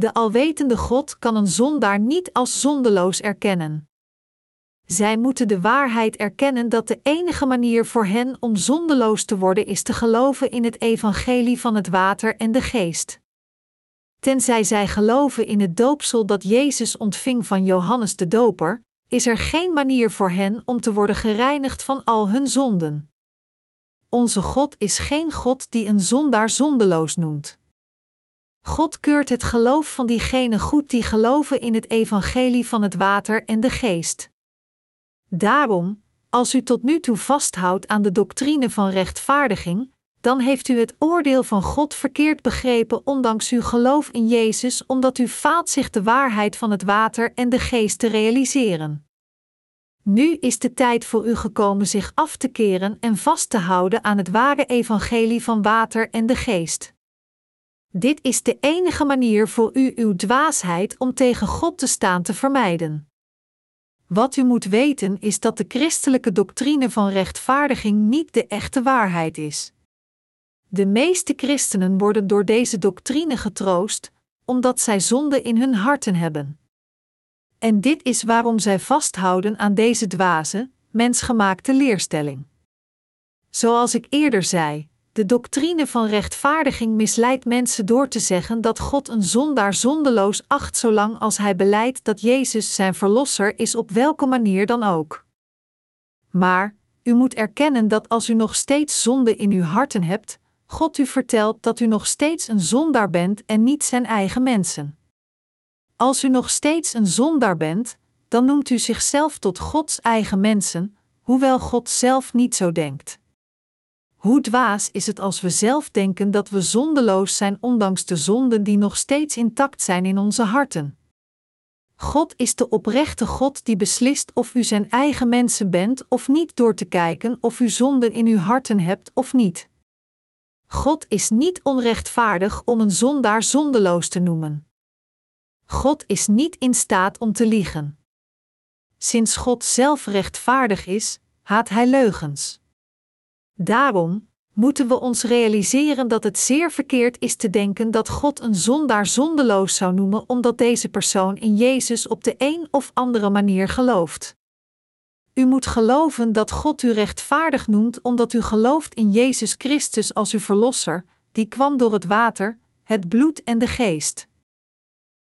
De alwetende God kan een zondaar niet als zondeloos erkennen. Zij moeten de waarheid erkennen dat de enige manier voor hen om zondeloos te worden is te geloven in het evangelie van het water en de geest. Tenzij zij geloven in het doopsel dat Jezus ontving van Johannes de Doper, is er geen manier voor hen om te worden gereinigd van al hun zonden. Onze God is geen God die een zondaar zondeloos noemt. God keurt het geloof van diegenen goed die geloven in het evangelie van het water en de geest. Daarom, als u tot nu toe vasthoudt aan de doctrine van rechtvaardiging, dan heeft u het oordeel van God verkeerd begrepen ondanks uw geloof in Jezus, omdat u faalt zich de waarheid van het water en de geest te realiseren. Nu is de tijd voor u gekomen zich af te keren en vast te houden aan het ware evangelie van water en de geest. Dit is de enige manier voor u uw dwaasheid om tegen God te staan te vermijden. Wat u moet weten is dat de christelijke doctrine van rechtvaardiging niet de echte waarheid is. De meeste christenen worden door deze doctrine getroost, omdat zij zonde in hun harten hebben. En dit is waarom zij vasthouden aan deze dwaze, mensgemaakte leerstelling. Zoals ik eerder zei, de doctrine van rechtvaardiging misleidt mensen door te zeggen dat God een zondaar zondeloos acht zolang als hij beleidt dat Jezus zijn verlosser is op welke manier dan ook. Maar, u moet erkennen dat als u nog steeds zonde in uw harten hebt, God u vertelt dat u nog steeds een zondaar bent en niet zijn eigen mensen. Als u nog steeds een zondaar bent, dan noemt u zichzelf tot Gods eigen mensen, hoewel God zelf niet zo denkt. Hoe dwaas is het als we zelf denken dat we zondeloos zijn, ondanks de zonden die nog steeds intact zijn in onze harten? God is de oprechte God die beslist of u zijn eigen mensen bent of niet door te kijken of u zonden in uw harten hebt of niet. God is niet onrechtvaardig om een zondaar zondeloos te noemen. God is niet in staat om te liegen. Sinds God zelf rechtvaardig is, haat hij leugens. Daarom moeten we ons realiseren dat het zeer verkeerd is te denken dat God een zondaar zondeloos zou noemen omdat deze persoon in Jezus op de een of andere manier gelooft. U moet geloven dat God u rechtvaardig noemt omdat u gelooft in Jezus Christus als uw Verlosser, die kwam door het water, het bloed en de geest.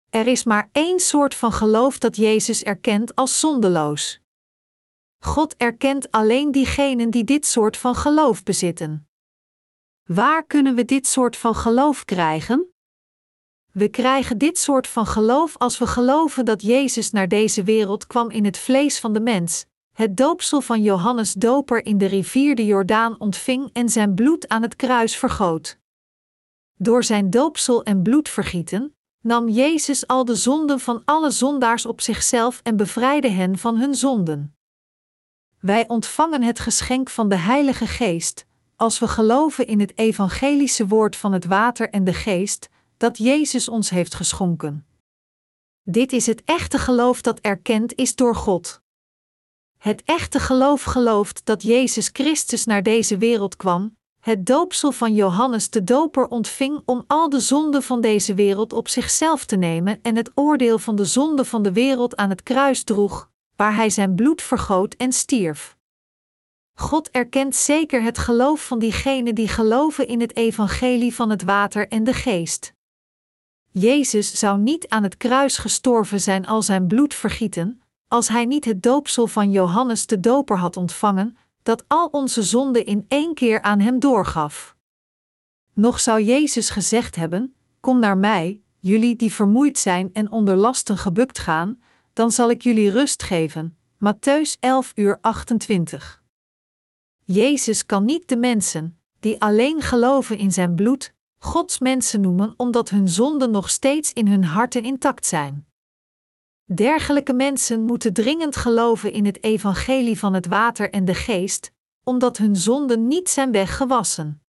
Er is maar één soort van geloof dat Jezus erkent als zondeloos. God erkent alleen diegenen die dit soort van geloof bezitten. Waar kunnen we dit soort van geloof krijgen? We krijgen dit soort van geloof als we geloven dat Jezus naar deze wereld kwam in het vlees van de mens, het doopsel van Johannes Doper in de rivier de Jordaan ontving en zijn bloed aan het kruis vergoot. Door zijn doopsel en bloedvergieten nam Jezus al de zonden van alle zondaars op zichzelf en bevrijdde hen van hun zonden. Wij ontvangen het geschenk van de Heilige Geest, als we geloven in het evangelische woord van het water en de geest, dat Jezus ons heeft geschonken. Dit is het echte geloof dat erkend is door God. Het echte geloof gelooft dat Jezus Christus naar deze wereld kwam, het doopsel van Johannes de Doper ontving om al de zonden van deze wereld op zichzelf te nemen en het oordeel van de zonde van de wereld aan het kruis droeg, waar hij zijn bloed vergoot en stierf. God erkent zeker het geloof van diegenen die geloven in het evangelie van het water en de geest. Jezus zou niet aan het kruis gestorven zijn al zijn bloed vergieten, als hij niet het doopsel van Johannes de Doper had ontvangen, dat al onze zonden in één keer aan hem doorgaf. Nog zou Jezus gezegd hebben: Kom naar mij, jullie die vermoeid zijn en onder lasten gebukt gaan, dan zal ik jullie rust geven. Matthäus 11 uur 28. Jezus kan niet de mensen, die alleen geloven in zijn bloed, Gods mensen noemen omdat hun zonden nog steeds in hun harten intact zijn. Dergelijke mensen moeten dringend geloven in het evangelie van het water en de geest, omdat hun zonden niet zijn weggewassen.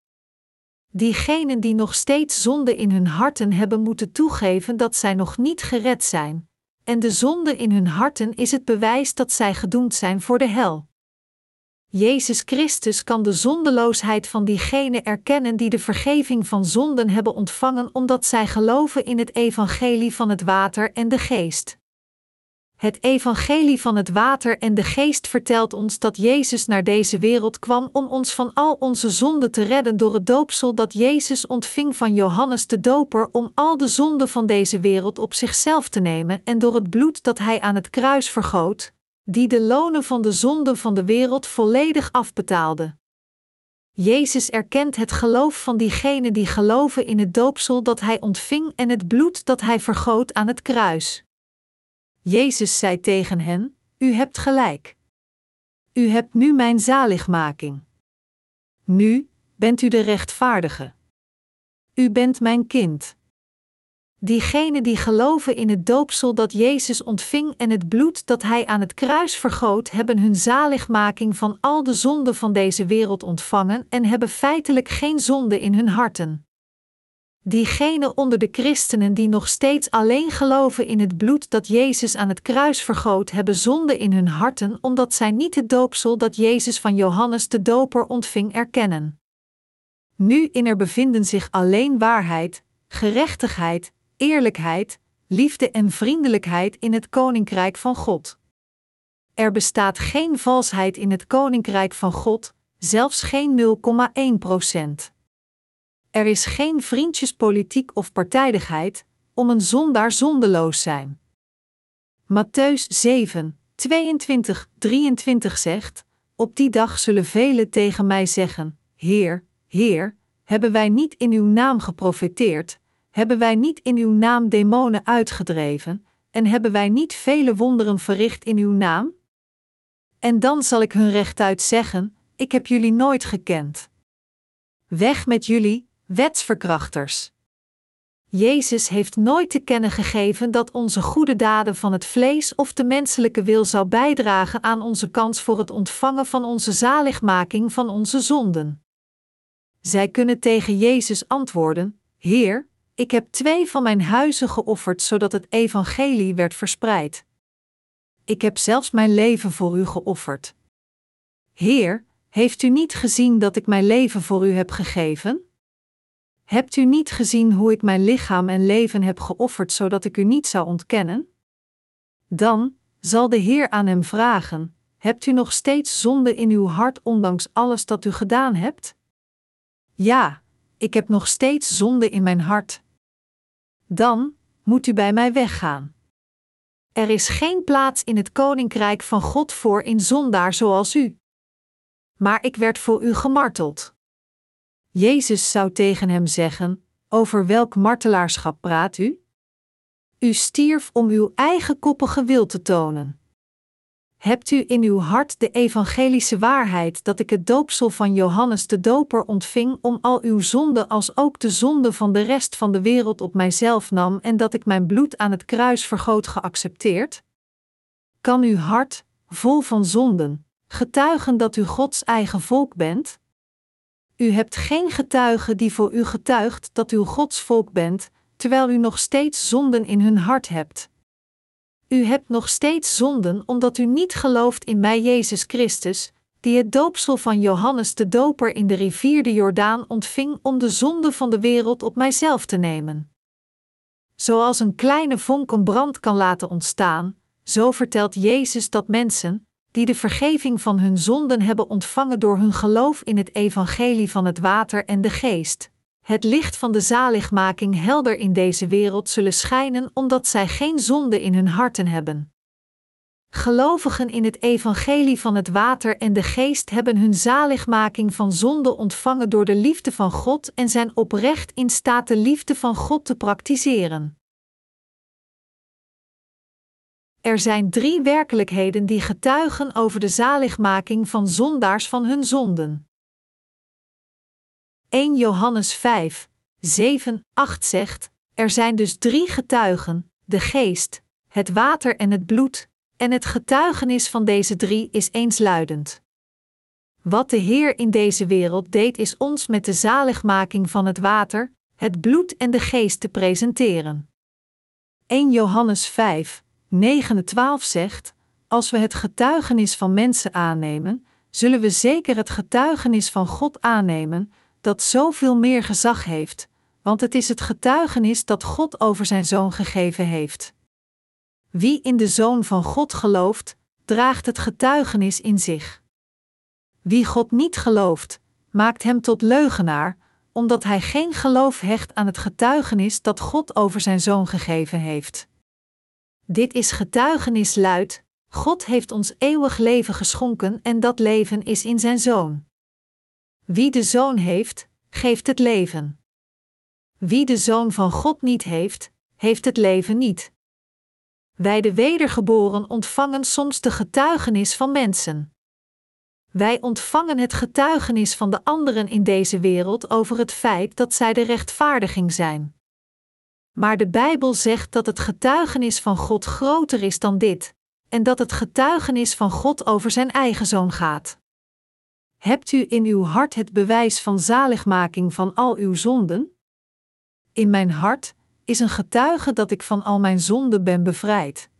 Diegenen die nog steeds zonde in hun harten hebben, moeten toegeven dat zij nog niet gered zijn, en de zonde in hun harten is het bewijs dat zij gedoemd zijn voor de hel. Jezus Christus kan de zondeloosheid van diegenen erkennen die de vergeving van zonden hebben ontvangen omdat zij geloven in het evangelie van het water en de geest. Het evangelie van het water en de geest vertelt ons dat Jezus naar deze wereld kwam om ons van al onze zonden te redden door het doopsel dat Jezus ontving van Johannes de Doper om al de zonden van deze wereld op zichzelf te nemen en door het bloed dat hij aan het kruis vergoot, die de lonen van de zonden van de wereld volledig afbetaalde. Jezus erkent het geloof van diegenen die geloven in het doopsel dat hij ontving en het bloed dat hij vergoot aan het kruis. Jezus zei tegen hen: U hebt gelijk. U hebt nu mijn zaligmaking. Nu bent u de rechtvaardige. U bent mijn kind. Diegenen die geloven in het doopsel dat Jezus ontving en het bloed dat hij aan het kruis vergoot, hebben hun zaligmaking van al de zonden van deze wereld ontvangen en hebben feitelijk geen zonde in hun harten. Diegenen onder de christenen die nog steeds alleen geloven in het bloed dat Jezus aan het kruis vergoot, hebben zonde in hun harten omdat zij niet het doopsel dat Jezus van Johannes de Doper ontving erkennen. Nu in er bevinden zich alleen waarheid, gerechtigheid, eerlijkheid, liefde en vriendelijkheid in het koninkrijk van God. Er bestaat geen valsheid in het koninkrijk van God, zelfs geen 0,1 procent. Er is geen vriendjespolitiek of partijdigheid om een zondaar zondeloos zijn. Matthäus 7, 22, 23 zegt: Op die dag zullen velen tegen mij zeggen: Heer, Heer, hebben wij niet in uw naam geprofeteerd, hebben wij niet in uw naam demonen uitgedreven, en hebben wij niet vele wonderen verricht in uw naam? En dan zal ik hun rechtuit zeggen: Ik heb jullie nooit gekend. Weg met jullie, wetsverkrachters. Jezus heeft nooit te kennen gegeven dat onze goede daden van het vlees of de menselijke wil zou bijdragen aan onze kans voor het ontvangen van onze zaligmaking van onze zonden. Zij kunnen tegen Jezus antwoorden: Heer, ik heb twee van mijn huizen geofferd zodat het evangelie werd verspreid. Ik heb zelfs mijn leven voor u geofferd. Heer, heeft u niet gezien dat ik mijn leven voor u heb gegeven? Hebt u niet gezien hoe ik mijn lichaam en leven heb geofferd zodat ik u niet zou ontkennen? Dan zal de Heer aan hem vragen: Hebt u nog steeds zonde in uw hart ondanks alles dat u gedaan hebt? Ja, ik heb nog steeds zonde in mijn hart. Dan moet u bij mij weggaan. Er is geen plaats in het koninkrijk van God voor in zondaar zoals u. Maar ik werd voor u gemarteld. Jezus zou tegen hem zeggen: Over welk martelaarschap praat u? U stierf om uw eigen koppige wil te tonen. Hebt u in uw hart de evangelische waarheid dat ik het doopsel van Johannes de Doper ontving om al uw zonden als ook de zonde van de rest van de wereld op mijzelf nam en dat ik mijn bloed aan het kruis vergoot geaccepteerd? Kan uw hart, vol van zonden, getuigen dat u Gods eigen volk bent? U hebt geen getuige die voor u getuigt dat u Gods volk bent, terwijl u nog steeds zonden in hun hart hebt. U hebt nog steeds zonden omdat u niet gelooft in mij Jezus Christus, die het doopsel van Johannes de Doper in de rivier de Jordaan ontving om de zonde van de wereld op mijzelf te nemen. Zoals een kleine vonk een brand kan laten ontstaan, Zo vertelt Jezus dat mensen, die de vergeving van hun zonden hebben ontvangen door hun geloof in het evangelie van het water en de geest, het licht van de zaligmaking helder in deze wereld zullen schijnen omdat zij geen zonde in hun harten hebben. Gelovigen in het evangelie van het water en de geest hebben hun zaligmaking van zonde ontvangen door de liefde van God en zijn oprecht in staat de liefde van God te praktiseren. Er zijn drie werkelijkheden die getuigen over de zaligmaking van zondaars van hun zonden. 1 Johannes 5, 7, 8 zegt: Er zijn dus drie getuigen: de geest, het water en het bloed, en het getuigenis van deze drie is eensluidend. Wat de Heer in deze wereld deed, is ons met de zaligmaking van het water, het bloed en de geest te presenteren. 1 Johannes 5, 9 en 12 zegt: Als we het getuigenis van mensen aannemen, zullen we zeker het getuigenis van God aannemen, dat zoveel meer gezag heeft, want het is het getuigenis dat God over zijn zoon gegeven heeft. Wie in de zoon van God gelooft, draagt het getuigenis in zich. Wie God niet gelooft, maakt hem tot leugenaar, omdat hij geen geloof hecht aan het getuigenis dat God over zijn zoon gegeven heeft. Dit is getuigenis luid: God heeft ons eeuwig leven geschonken en dat leven is in zijn zoon. Wie de zoon heeft, geeft het leven. Wie de zoon van God niet heeft, heeft het leven niet. Wij de wedergeboren ontvangen soms de getuigenis van mensen. Wij ontvangen het getuigenis van de anderen in deze wereld over het feit dat zij de rechtvaardiging zijn. Maar de Bijbel zegt dat het getuigenis van God groter is dan dit, en dat het getuigenis van God over zijn eigen zoon gaat. Hebt u in uw hart het bewijs van zaligmaking van al uw zonden? In mijn hart is een getuige dat ik van al mijn zonden ben bevrijd.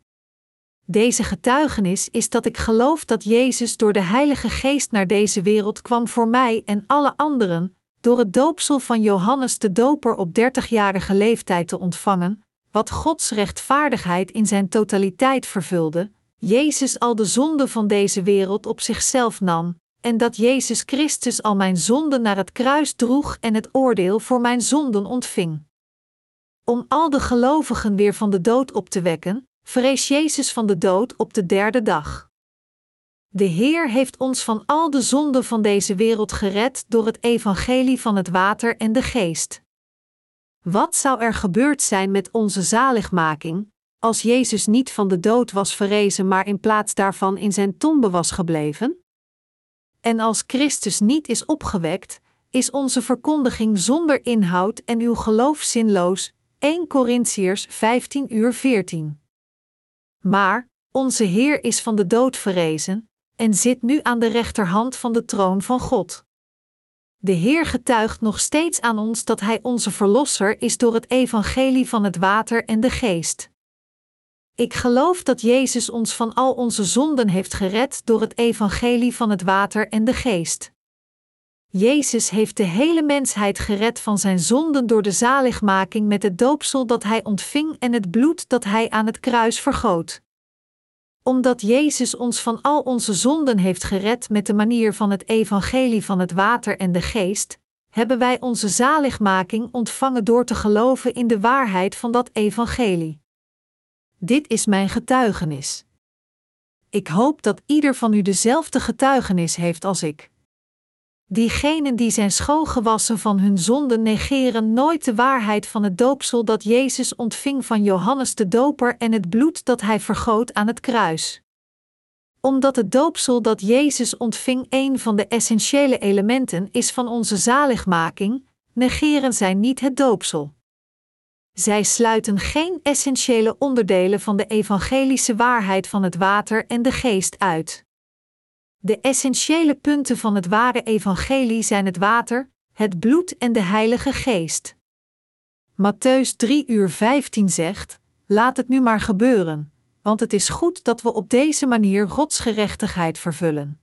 Deze getuigenis is dat ik geloof dat Jezus door de Heilige Geest naar deze wereld kwam voor mij en alle anderen, door het doopsel van Johannes de Doper op 30-jarige leeftijd te ontvangen, wat Gods rechtvaardigheid in zijn totaliteit vervulde, Jezus al de zonden van deze wereld op zichzelf nam, en dat Jezus Christus al mijn zonden naar het kruis droeg en het oordeel voor mijn zonden ontving. Om al de gelovigen weer van de dood op te wekken, vrees Jezus van de dood op de derde dag. De Heer heeft ons van al de zonden van deze wereld gered door het evangelie van het water en de geest. Wat zou er gebeurd zijn met onze zaligmaking, als Jezus niet van de dood was verrezen, maar in plaats daarvan in zijn tombe was gebleven? En als Christus niet is opgewekt, is onze verkondiging zonder inhoud en uw geloof zinloos. 1 Corinthiërs 15 uur 14. Maar, onze Heer is van de dood verrezen, en zit nu aan de rechterhand van de troon van God. De Heer getuigt nog steeds aan ons dat Hij onze Verlosser is door het evangelie van het water en de geest. Ik geloof dat Jezus ons van al onze zonden heeft gered door het evangelie van het water en de geest. Jezus heeft de hele mensheid gered van zijn zonden door de zaligmaking met het doopsel dat hij ontving en het bloed dat hij aan het kruis vergoot. Omdat Jezus ons van al onze zonden heeft gered met de manier van het evangelie van het water en de geest, hebben wij onze zaligmaking ontvangen door te geloven in de waarheid van dat evangelie. Dit is mijn getuigenis. Ik hoop dat ieder van u dezelfde getuigenis heeft als ik. Diegenen die zijn schoongewassen van hun zonden negeren nooit de waarheid van het doopsel dat Jezus ontving van Johannes de Doper en het bloed dat hij vergoot aan het kruis. Omdat het doopsel dat Jezus ontving een van de essentiële elementen is van onze zaligmaking, negeren zij niet het doopsel. Zij sluiten geen essentiële onderdelen van de evangelische waarheid van het water en de geest uit. De essentiële punten van het ware evangelie zijn het water, het bloed en de Heilige Geest. Matthäus 3 uur 15 zegt: Laat het nu maar gebeuren, want het is goed dat we op deze manier Gods gerechtigheid vervullen.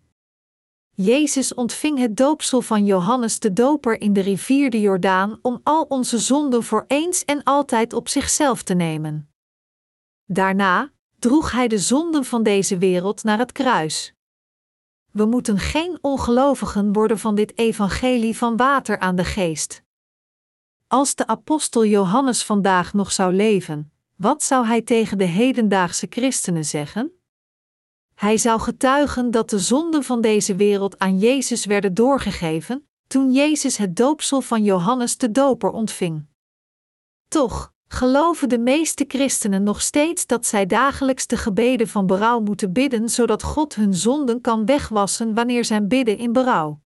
Jezus ontving het doopsel van Johannes de Doper in de rivier de Jordaan om al onze zonden voor eens en altijd op zichzelf te nemen. Daarna, droeg hij de zonden van deze wereld naar het kruis. We moeten geen ongelovigen worden van dit evangelie van water aan de geest. Als de apostel Johannes vandaag nog zou leven, wat zou hij tegen de hedendaagse christenen zeggen? Hij zou getuigen dat de zonden van deze wereld aan Jezus werden doorgegeven, toen Jezus het doopsel van Johannes de Doper ontving. Toch geloven de meeste christenen nog steeds dat zij dagelijks de gebeden van berouw moeten bidden, zodat God hun zonden kan wegwassen wanneer zij bidden in berouw.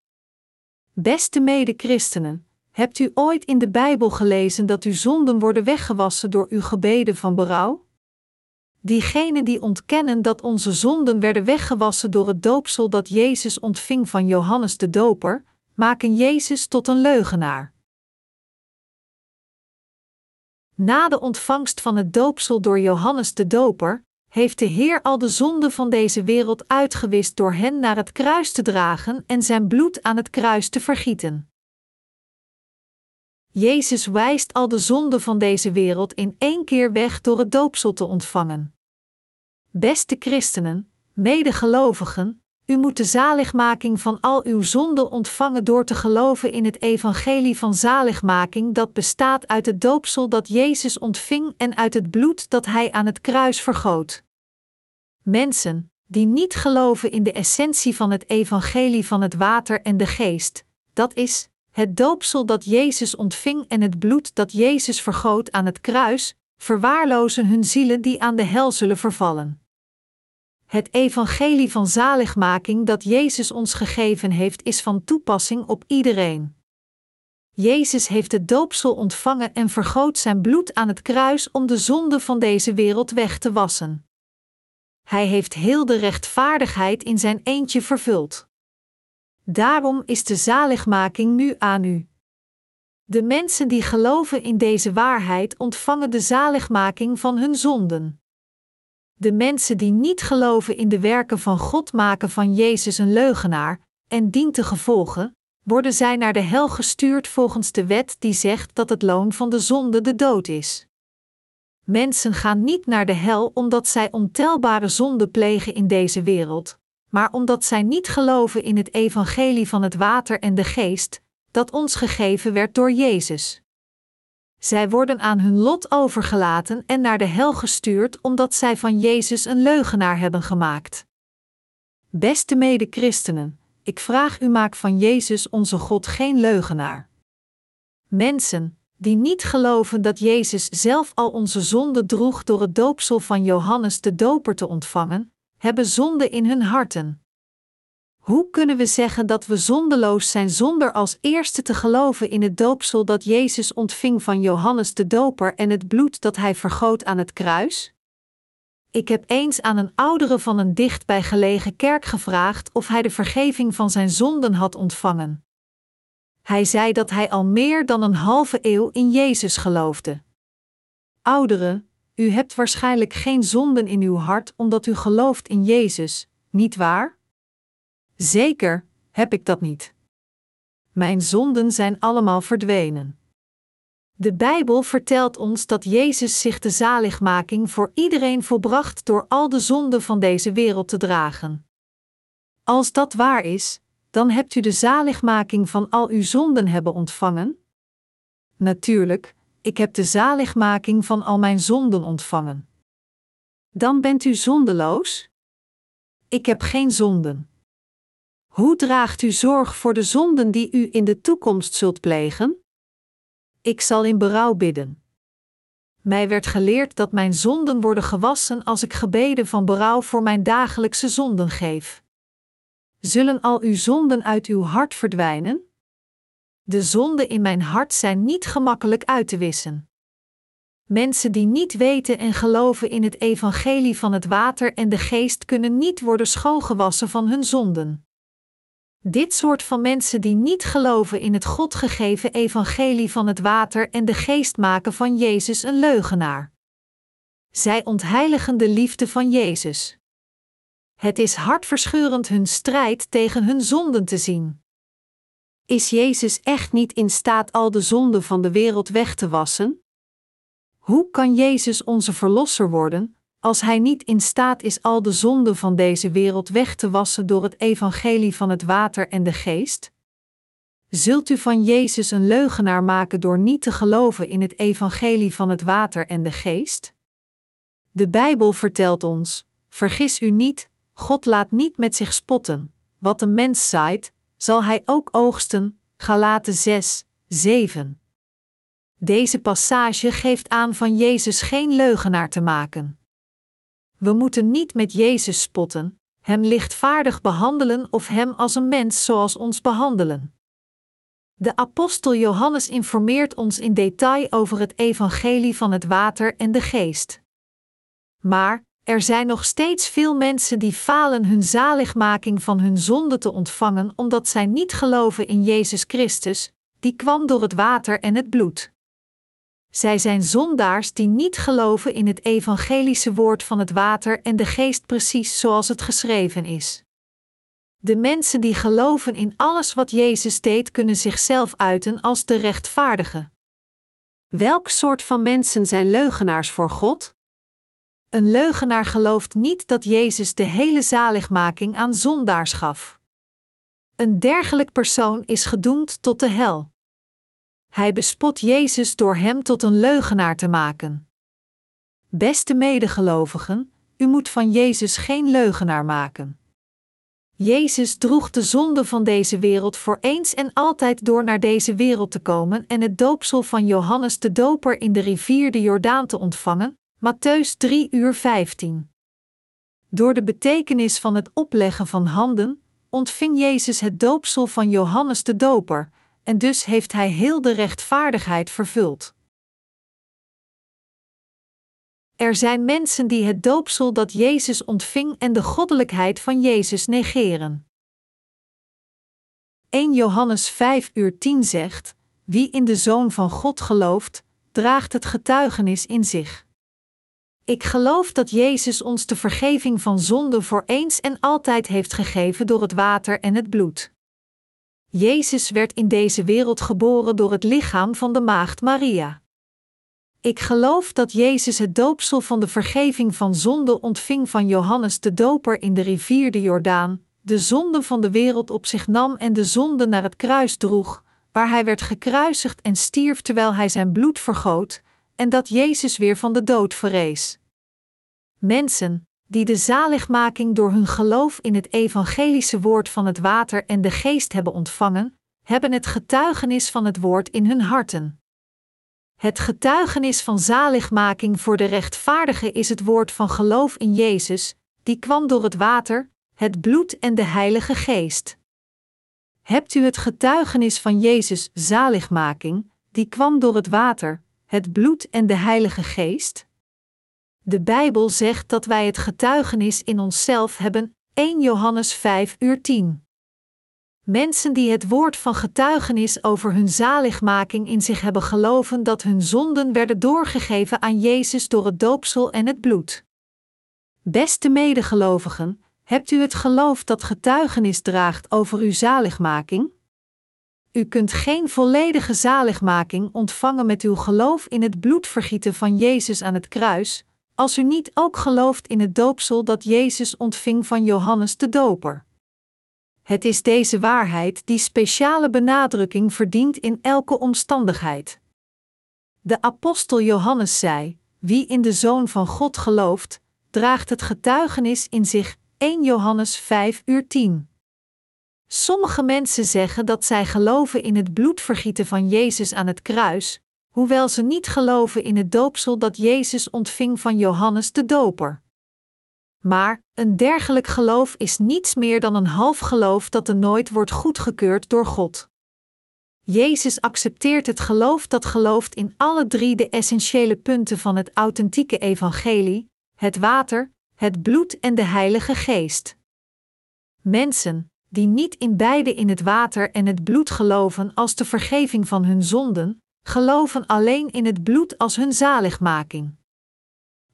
Beste mede-christenen, hebt u ooit in de Bijbel gelezen dat uw zonden worden weggewassen door uw gebeden van berouw? Diegenen die ontkennen dat onze zonden werden weggewassen door het doopsel dat Jezus ontving van Johannes de Doper, maken Jezus tot een leugenaar. Na de ontvangst van het doopsel door Johannes de Doper, heeft de Heer al de zonden van deze wereld uitgewist door hen naar het kruis te dragen en zijn bloed aan het kruis te vergieten. Jezus wijst al de zonden van deze wereld in één keer weg door het doopsel te ontvangen. Beste christenen, medegelovigen, u moet de zaligmaking van al uw zonden ontvangen door te geloven in het evangelie van zaligmaking dat bestaat uit het doopsel dat Jezus ontving en uit het bloed dat hij aan het kruis vergoot. Mensen die niet geloven in de essentie van het evangelie van het water en de geest, dat is, het doopsel dat Jezus ontving en het bloed dat Jezus vergoot aan het kruis, verwaarlozen hun zielen die aan de hel zullen vervallen. Het evangelie van zaligmaking dat Jezus ons gegeven heeft, is van toepassing op iedereen. Jezus heeft het doopsel ontvangen en vergoot zijn bloed aan het kruis om de zonde van deze wereld weg te wassen. Hij heeft heel de rechtvaardigheid in zijn eentje vervuld. Daarom is de zaligmaking nu aan u. De mensen die geloven in deze waarheid ontvangen de zaligmaking van hun zonden. De mensen die niet geloven in de werken van God maken van Jezus een leugenaar, en dient te gevolgen, worden zij naar de hel gestuurd volgens de wet die zegt dat het loon van de zonde de dood is. Mensen gaan niet naar de hel omdat zij ontelbare zonden plegen in deze wereld, maar omdat zij niet geloven in het evangelie van het water en de geest, dat ons gegeven werd door Jezus. Zij worden aan hun lot overgelaten en naar de hel gestuurd omdat zij van Jezus een leugenaar hebben gemaakt. Beste mede-christenen, ik vraag u maak van Jezus onze God geen leugenaar. Mensen, die niet geloven dat Jezus zelf al onze zonde droeg door het doopsel van Johannes de Doper te ontvangen, hebben zonde in hun harten. Hoe kunnen we zeggen dat we zondeloos zijn zonder als eerste te geloven in het doopsel dat Jezus ontving van Johannes de Doper en het bloed dat hij vergoot aan het kruis? Ik heb eens aan een oudere van een dichtbij gelegen kerk gevraagd of hij de vergeving van zijn zonden had ontvangen. Hij zei dat hij al meer dan een halve eeuw in Jezus geloofde. Oudere, u hebt waarschijnlijk geen zonden in uw hart omdat u gelooft in Jezus, niet waar? Zeker heb ik dat niet. Mijn zonden zijn allemaal verdwenen. De Bijbel vertelt ons dat Jezus zich de zaligmaking voor iedereen volbracht door al de zonden van deze wereld te dragen. Als dat waar is, dan hebt u de zaligmaking van al uw zonden hebben ontvangen? Natuurlijk, ik heb de zaligmaking van al mijn zonden ontvangen. Dan bent u zondeloos? Ik heb geen zonden. Hoe draagt u zorg voor de zonden die u in de toekomst zult plegen? Ik zal in berouw bidden. Mij werd geleerd dat mijn zonden worden gewassen als ik gebeden van berouw voor mijn dagelijkse zonden geef. Zullen al uw zonden uit uw hart verdwijnen? De zonden in mijn hart zijn niet gemakkelijk uit te wissen. Mensen die niet weten en geloven in het evangelie van het water en de geest kunnen niet worden schoongewassen van hun zonden. Dit soort van mensen die niet geloven in het God gegeven evangelie van het water en de geest maken van Jezus een leugenaar. Zij ontheiligen de liefde van Jezus. Het is hartverscheurend hun strijd tegen hun zonden te zien. Is Jezus echt niet in staat al de zonden van de wereld weg te wassen? Hoe kan Jezus onze verlosser worden, als hij niet in staat is al de zonden van deze wereld weg te wassen door het evangelie van het water en de geest? Zult u van Jezus een leugenaar maken door niet te geloven in het evangelie van het water en de geest? De Bijbel vertelt ons: vergis u niet, God laat niet met zich spotten. Wat een mens zaait, zal hij ook oogsten. Galaten 6, 7. Deze passage geeft aan van Jezus geen leugenaar te maken. We moeten niet met Jezus spotten, hem lichtvaardig behandelen of hem als een mens zoals ons behandelen. De apostel Johannes informeert ons in detail over het evangelie van het water en de geest. Maar er zijn nog steeds veel mensen die falen hun zaligmaking van hun zonde te ontvangen omdat zij niet geloven in Jezus Christus, die kwam door het water en het bloed. Zij zijn zondaars die niet geloven in het evangelische woord van het water en de geest precies zoals het geschreven is. De mensen die geloven in alles wat Jezus deed, kunnen zichzelf uiten als de rechtvaardige. Welk soort van mensen zijn leugenaars voor God? Een leugenaar gelooft niet dat Jezus de hele zaligmaking aan zondaars gaf. Een dergelijk persoon is gedoemd tot de hel. Hij bespot Jezus door hem tot een leugenaar te maken. Beste medegelovigen, u moet van Jezus geen leugenaar maken. Jezus droeg de zonde van deze wereld voor eens en altijd door naar deze wereld te komen en het doopsel van Johannes de Doper in de rivier de Jordaan te ontvangen, Matthäus 3 uur 15. Door de betekenis van het opleggen van handen ontving Jezus het doopsel van Johannes de Doper, en dus heeft hij heel de rechtvaardigheid vervuld. Er zijn mensen die het doopsel dat Jezus ontving en de goddelijkheid van Jezus negeren. 1 Johannes 5 uur 10 zegt: Wie in de Zoon van God gelooft, draagt het getuigenis in zich. Ik geloof dat Jezus ons de vergeving van zonde voor eens en altijd heeft gegeven door het water en het bloed. Jezus werd in deze wereld geboren door het lichaam van de maagd Maria. Ik geloof dat Jezus het doopsel van de vergeving van zonde ontving van Johannes de Doper in de rivier de Jordaan, de zonde van de wereld op zich nam en de zonde naar het kruis droeg, waar hij werd gekruisigd en stierf terwijl hij zijn bloed vergoot, en dat Jezus weer van de dood verrees. Mensen, die de zaligmaking door hun geloof in het evangelische woord van het water en de geest hebben ontvangen, hebben het getuigenis van het woord in hun harten. Het getuigenis van zaligmaking voor de rechtvaardige is het woord van geloof in Jezus, die kwam door het water, het bloed en de Heilige Geest. Hebt u het getuigenis van Jezus zaligmaking, die kwam door het water, het bloed en de Heilige Geest? De Bijbel zegt dat wij het getuigenis in onszelf hebben, 1 Johannes 5 uur 10. Mensen die het woord van getuigenis over hun zaligmaking in zich hebben geloven dat hun zonden werden doorgegeven aan Jezus door het doopsel en het bloed. Beste medegelovigen, hebt u het geloof dat getuigenis draagt over uw zaligmaking? U kunt geen volledige zaligmaking ontvangen met uw geloof in het bloedvergieten van Jezus aan het kruis, als u niet ook gelooft in het doopsel dat Jezus ontving van Johannes de Doper. Het is deze waarheid die speciale benadrukking verdient in elke omstandigheid. De apostel Johannes zei: Wie in de Zoon van God gelooft, draagt het getuigenis in zich. 1 Johannes 5 uur 10. Sommige mensen zeggen dat zij geloven in het bloedvergieten van Jezus aan het kruis, hoewel ze niet geloven in het doopsel dat Jezus ontving van Johannes de Doper. Maar een dergelijk geloof is niets meer dan een half geloof dat er nooit wordt goedgekeurd door God. Jezus accepteert het geloof dat gelooft in alle drie de essentiële punten van het authentieke evangelie: het water, het bloed en de Heilige Geest. Mensen die niet in beide in het water en het bloed geloven als de vergeving van hun zonden, geloven alleen in het bloed als hun zaligmaking.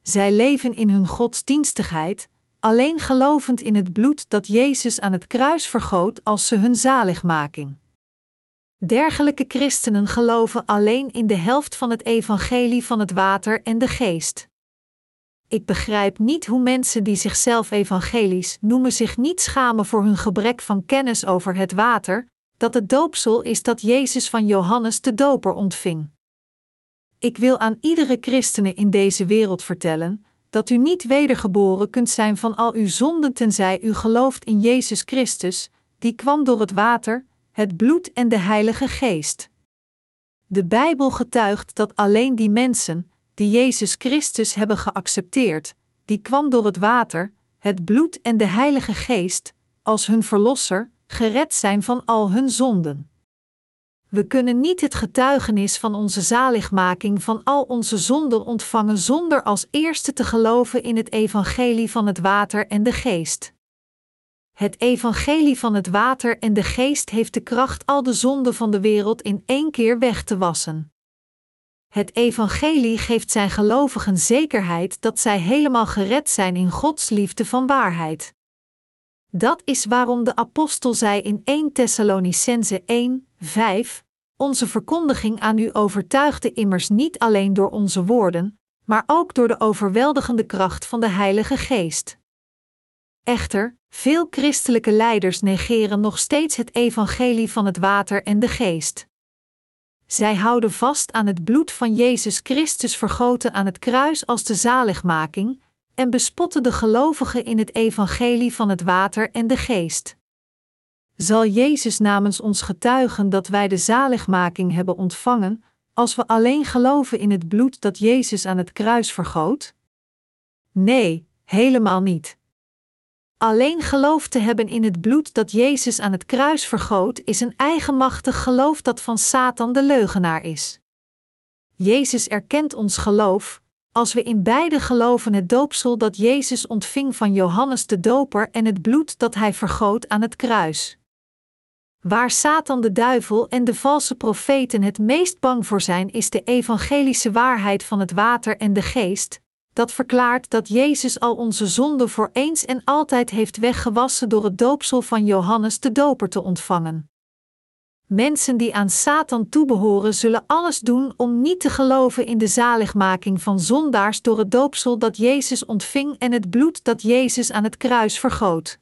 Zij leven in hun godsdienstigheid, alleen gelovend in het bloed dat Jezus aan het kruis vergoot als ze hun zaligmaking. Dergelijke christenen geloven alleen in de helft van het evangelie van het water en de geest. Ik begrijp niet hoe mensen die zichzelf evangelisch noemen zich niet schamen voor hun gebrek van kennis over het water, dat het doopsel is dat Jezus van Johannes de Doper ontving. Ik wil aan iedere christene in deze wereld vertellen dat u niet wedergeboren kunt zijn van al uw zonden tenzij u gelooft in Jezus Christus, die kwam door het water, het bloed en de Heilige Geest. De Bijbel getuigt dat alleen die mensen, die Jezus Christus hebben geaccepteerd, die kwam door het water, het bloed en de Heilige Geest, als hun Verlosser, gered zijn van al hun zonden. We kunnen niet het getuigenis van onze zaligmaking van al onze zonden ontvangen zonder als eerste te geloven in het evangelie van het water en de geest. Het evangelie van het water en de geest heeft de kracht al de zonden van de wereld in één keer weg te wassen. Het evangelie geeft zijn gelovigen zekerheid dat zij helemaal gered zijn in Gods liefde van waarheid. Dat is waarom de apostel zei in 1 Thessalonicense 1, 5: Onze verkondiging aan u overtuigde immers niet alleen door onze woorden, maar ook door de overweldigende kracht van de Heilige Geest. Echter, veel christelijke leiders negeren nog steeds het evangelie van het water en de geest. Zij houden vast aan het bloed van Jezus Christus vergoten aan het kruis als de zaligmaking, en bespotten de gelovigen in het evangelie van het water en de geest. Zal Jezus namens ons getuigen dat wij de zaligmaking hebben ontvangen, als we alleen geloven in het bloed dat Jezus aan het kruis vergoot? Nee, helemaal niet. Alleen geloof te hebben in het bloed dat Jezus aan het kruis vergoot, is een eigenmachtig geloof dat van Satan de leugenaar is. Jezus erkent ons geloof, als we in beide geloven het doopsel dat Jezus ontving van Johannes de Doper en het bloed dat hij vergoot aan het kruis. Waar Satan de duivel en de valse profeten het meest bang voor zijn, is de evangelische waarheid van het water en de geest, dat verklaart dat Jezus al onze zonden voor eens en altijd heeft weggewassen door het doopsel van Johannes de Doper te ontvangen. Mensen die aan Satan toebehoren, zullen alles doen om niet te geloven in de zaligmaking van zondaars door het doopsel dat Jezus ontving en het bloed dat Jezus aan het kruis vergoot.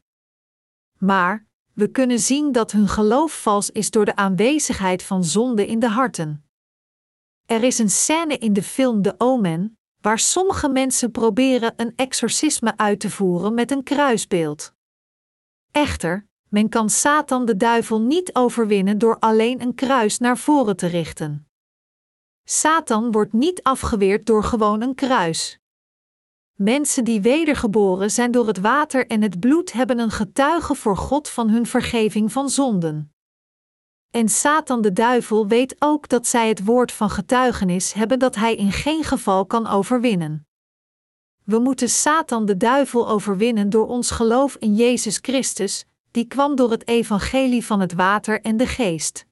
Maar we kunnen zien dat hun geloof vals is door de aanwezigheid van zonde in de harten. Er is een scène in de film The Omen, waar sommige mensen proberen een exorcisme uit te voeren met een kruisbeeld. Echter, men kan Satan de duivel niet overwinnen door alleen een kruis naar voren te richten. Satan wordt niet afgeweerd door gewoon een kruis. Mensen die wedergeboren zijn door het water en het bloed hebben een getuige voor God van hun vergeving van zonden. En Satan de duivel weet ook dat zij het woord van getuigenis hebben dat hij in geen geval kan overwinnen. We moeten Satan de duivel overwinnen door ons geloof in Jezus Christus, die kwam door het evangelie van het water en de geest.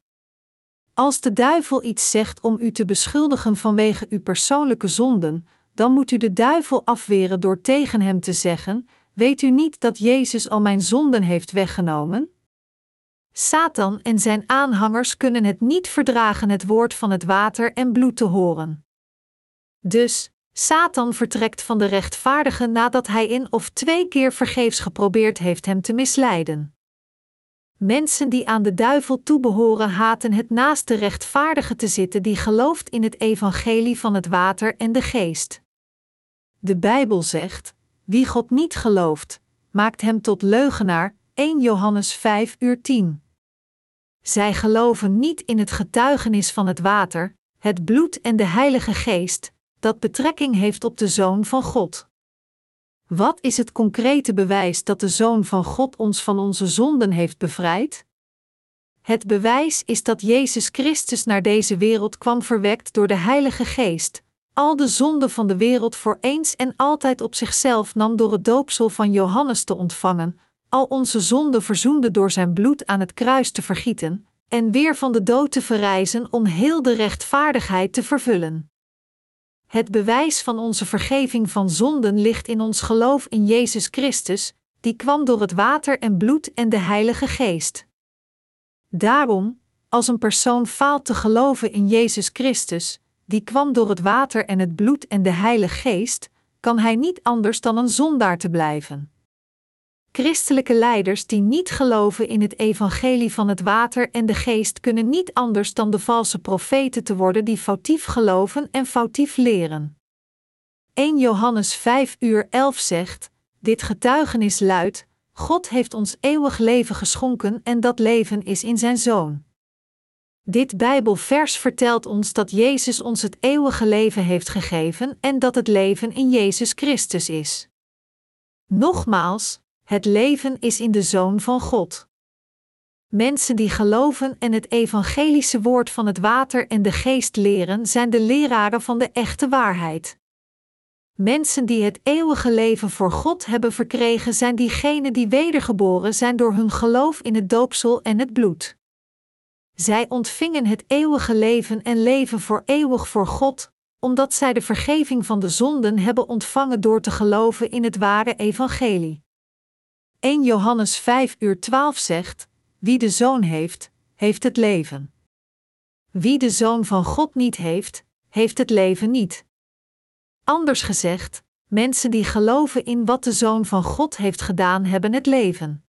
Als de duivel iets zegt om u te beschuldigen vanwege uw persoonlijke zonden, dan moet u de duivel afweren door tegen hem te zeggen: Weet u niet dat Jezus al mijn zonden heeft weggenomen? Satan en zijn aanhangers kunnen het niet verdragen het woord van het water en bloed te horen. Dus, Satan vertrekt van de rechtvaardige nadat hij in of twee keer vergeefs geprobeerd heeft hem te misleiden. Mensen die aan de duivel toebehoren haten het naast de rechtvaardige te zitten die gelooft in het evangelie van het water en de geest. De Bijbel zegt: Wie God niet gelooft, maakt hem tot leugenaar. 1 Johannes 5 uur 10. Zij geloven niet in het getuigenis van het water, het bloed en de Heilige Geest, dat betrekking heeft op de Zoon van God. Wat is het concrete bewijs dat de Zoon van God ons van onze zonden heeft bevrijd? Het bewijs is dat Jezus Christus naar deze wereld kwam verwekt door de Heilige Geest, al de zonden van de wereld voor eens en altijd op zichzelf nam door het doopsel van Johannes te ontvangen, al onze zonden verzoende door zijn bloed aan het kruis te vergieten, en weer van de dood te verrijzen om heel de rechtvaardigheid te vervullen. Het bewijs van onze vergeving van zonden ligt in ons geloof in Jezus Christus, die kwam door het water en bloed en de Heilige Geest. Daarom, als een persoon faalt te geloven in Jezus Christus, die kwam door het water en het bloed en de Heilige Geest, kan hij niet anders dan een zondaar te blijven. Christelijke leiders die niet geloven in het evangelie van het water en de geest kunnen niet anders dan de valse profeten te worden die foutief geloven en foutief leren. 1 Johannes 5 uur 11 zegt: Dit getuigenis luidt: God heeft ons eeuwig leven geschonken en dat leven is in zijn Zoon. Dit Bijbelvers vertelt ons dat Jezus ons het eeuwige leven heeft gegeven en dat het leven in Jezus Christus is. Nogmaals, het leven is in de Zoon van God. Mensen die geloven en het evangelische woord van het water en de geest leren, zijn de leraren van de echte waarheid. Mensen die het eeuwige leven voor God hebben verkregen, zijn diegenen die wedergeboren zijn door hun geloof in het doopsel en het bloed. Zij ontvingen het eeuwige leven en leven voor eeuwig voor God, omdat zij de vergeving van de zonden hebben ontvangen door te geloven in het ware evangelie. 1 Johannes 5 uur 12 zegt: Wie de zoon heeft, heeft het leven. Wie de zoon van God niet heeft, heeft het leven niet. Anders gezegd, mensen die geloven in wat de zoon van God heeft gedaan, hebben het leven.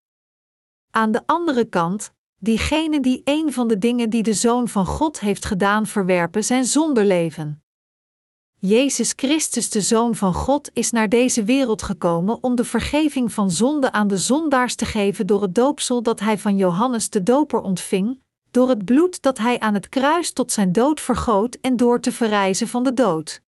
Aan de andere kant, diegenen die een van de dingen die de zoon van God heeft gedaan verwerpen, zijn zonder leven. Jezus Christus, de Zoon van God, is naar deze wereld gekomen om de vergeving van zonde aan de zondaars te geven door het doopsel dat hij van Johannes de Doper ontving, door het bloed dat hij aan het kruis tot zijn dood vergoot en door te verrijzen van de dood.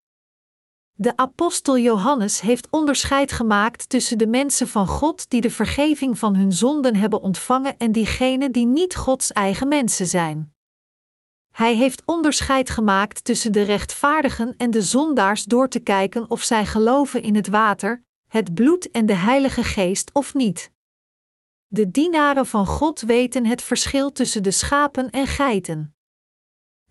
De apostel Johannes heeft onderscheid gemaakt tussen de mensen van God die de vergeving van hun zonden hebben ontvangen en diegenen die niet Gods eigen mensen zijn. Hij heeft onderscheid gemaakt tussen de rechtvaardigen en de zondaars door te kijken of zij geloven in het water, het bloed en de Heilige Geest of niet. De dienaren van God weten het verschil tussen de schapen en geiten.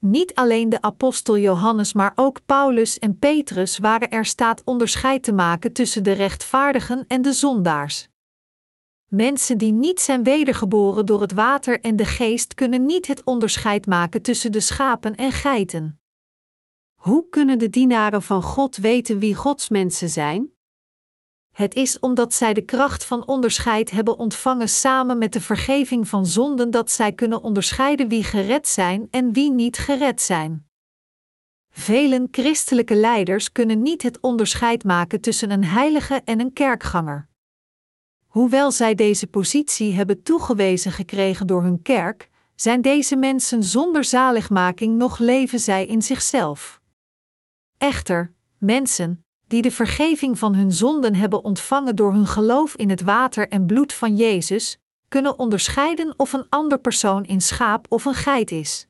Niet alleen de apostel Johannes, maar ook Paulus en Petrus waren er staat onderscheid te maken tussen de rechtvaardigen en de zondaars. Mensen die niet zijn wedergeboren door het water en de geest kunnen niet het onderscheid maken tussen de schapen en geiten. Hoe kunnen de dienaren van God weten wie Gods mensen zijn? Het is omdat zij de kracht van onderscheid hebben ontvangen samen met de vergeving van zonden dat zij kunnen onderscheiden wie gered zijn en wie niet gered zijn. Velen christelijke leiders kunnen niet het onderscheid maken tussen een heilige en een kerkganger. Hoewel zij deze positie hebben toegewezen gekregen door hun kerk, zijn deze mensen zonder zaligmaking nog leven zij in zichzelf. Echter, mensen, die de vergeving van hun zonden hebben ontvangen door hun geloof in het water en bloed van Jezus, kunnen onderscheiden of een ander persoon in schaap of een geit is.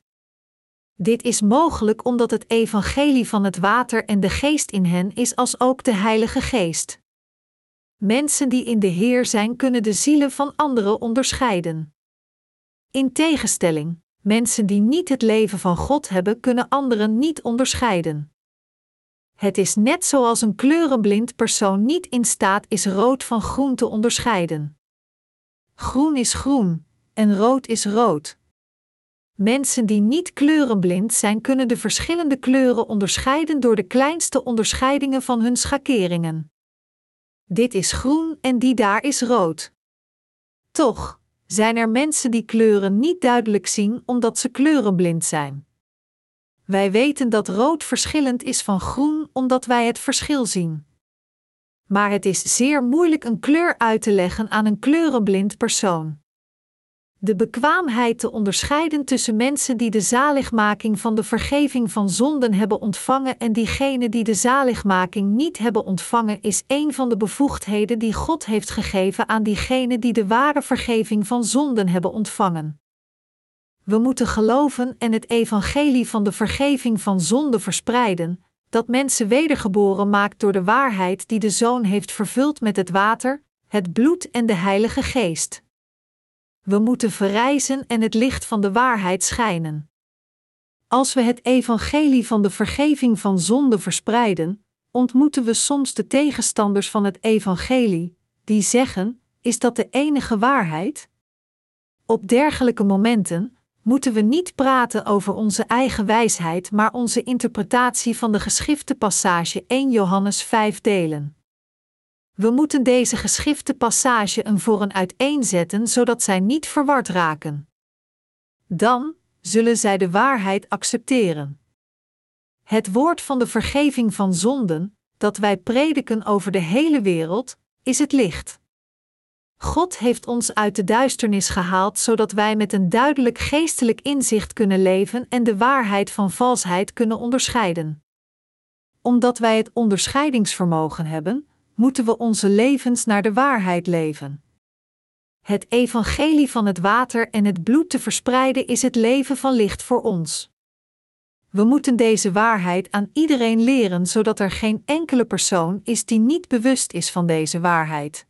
Dit is mogelijk omdat het evangelie van het water en de geest in hen is als ook de Heilige Geest. Mensen die in de Heer zijn, kunnen de zielen van anderen onderscheiden. In tegenstelling, mensen die niet het leven van God hebben, kunnen anderen niet onderscheiden. Het is net zoals een kleurenblind persoon niet in staat is rood van groen te onderscheiden. Groen is groen en rood is rood. Mensen die niet kleurenblind zijn, kunnen de verschillende kleuren onderscheiden door de kleinste onderscheidingen van hun schakeringen. Dit is groen en die daar is rood. Toch zijn er mensen die kleuren niet duidelijk zien omdat ze kleurenblind zijn. Wij weten dat rood verschillend is van groen omdat wij het verschil zien. Maar het is zeer moeilijk een kleur uit te leggen aan een kleurenblind persoon de bekwaamheid te onderscheiden tussen mensen die de zaligmaking van de vergeving van zonden hebben ontvangen en diegenen die de zaligmaking niet hebben ontvangen, is een van de bevoegdheden die God heeft gegeven aan diegenen die de ware vergeving van zonden hebben ontvangen. We moeten geloven en het evangelie van de vergeving van zonden verspreiden, dat mensen wedergeboren maakt door de waarheid die de Zoon heeft vervuld met het water, het bloed en de Heilige Geest. We moeten verrijzen en het licht van de waarheid schijnen. Als we het evangelie van de vergeving van zonde verspreiden, ontmoeten we soms de tegenstanders van het evangelie, die zeggen: Is dat de enige waarheid? Op dergelijke momenten moeten we niet praten over onze eigen wijsheid, maar onze interpretatie van de geschifte passage 1 Johannes 5 delen. We moeten deze geschifte passage een voor een uiteenzetten zodat zij niet verward raken. Dan zullen zij de waarheid accepteren. Het woord van de vergeving van zonden, dat wij prediken over de hele wereld, is het licht. God heeft ons uit de duisternis gehaald zodat wij met een duidelijk geestelijk inzicht kunnen leven en de waarheid van valsheid kunnen onderscheiden. Omdat wij het onderscheidingsvermogen hebben, moeten we onze levens naar de waarheid leven. Het evangelie van het water en het bloed te verspreiden is het leven van licht voor ons. We moeten deze waarheid aan iedereen leren, zodat er geen enkele persoon is die niet bewust is van deze waarheid.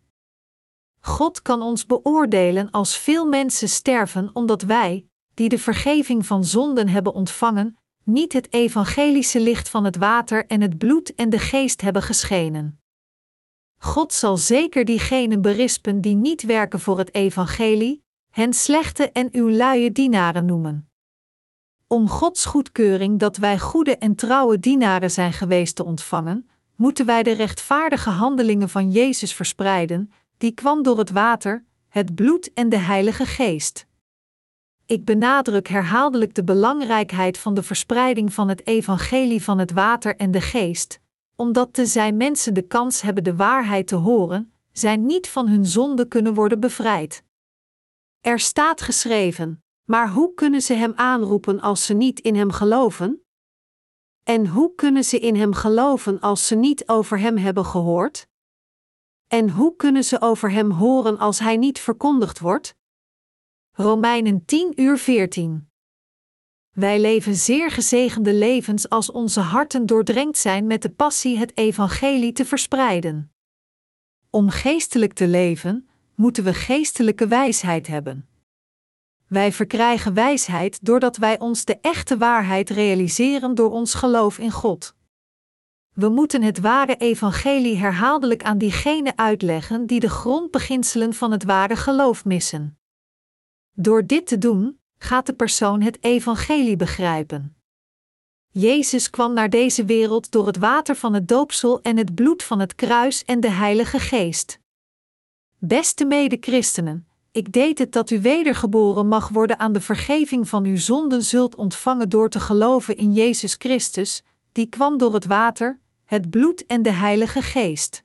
God kan ons beoordelen als veel mensen sterven omdat wij, die de vergeving van zonden hebben ontvangen, niet het evangelische licht van het water en het bloed en de geest hebben geschenen. God zal zeker diegenen berispen die niet werken voor het evangelie, hen slechte en uw luie dienaren noemen. Om Gods goedkeuring dat wij goede en trouwe dienaren zijn geweest te ontvangen, moeten wij de rechtvaardige handelingen van Jezus verspreiden, die kwam door het water, het bloed en de Heilige Geest. Ik benadruk herhaaldelijk de belangrijkheid van de verspreiding van het evangelie van het water en de geest, omdat te zijn mensen de kans hebben de waarheid te horen, zij niet van hun zonde kunnen worden bevrijd. Er staat geschreven: Maar hoe kunnen ze hem aanroepen als ze niet in hem geloven? En hoe kunnen ze in hem geloven als ze niet over hem hebben gehoord? En hoe kunnen ze over hem horen als hij niet verkondigd wordt? Romeinen 10 uur 14. Wij leven zeer gezegende levens als onze harten doordrenkt zijn met de passie het evangelie te verspreiden. Om geestelijk te leven, moeten we geestelijke wijsheid hebben. Wij verkrijgen wijsheid doordat wij ons de echte waarheid realiseren door ons geloof in God. We moeten het ware evangelie herhaaldelijk aan diegenen uitleggen die de grondbeginselen van het ware geloof missen. Door dit te doen, gaat de persoon het evangelie begrijpen. Jezus kwam naar deze wereld door het water van het doopsel en het bloed van het kruis en de Heilige Geest. Beste mede-christenen, ik deed het dat u wedergeboren mag worden aan de vergeving van uw zonden zult ontvangen door te geloven in Jezus Christus, die kwam door het water, het bloed en de Heilige Geest.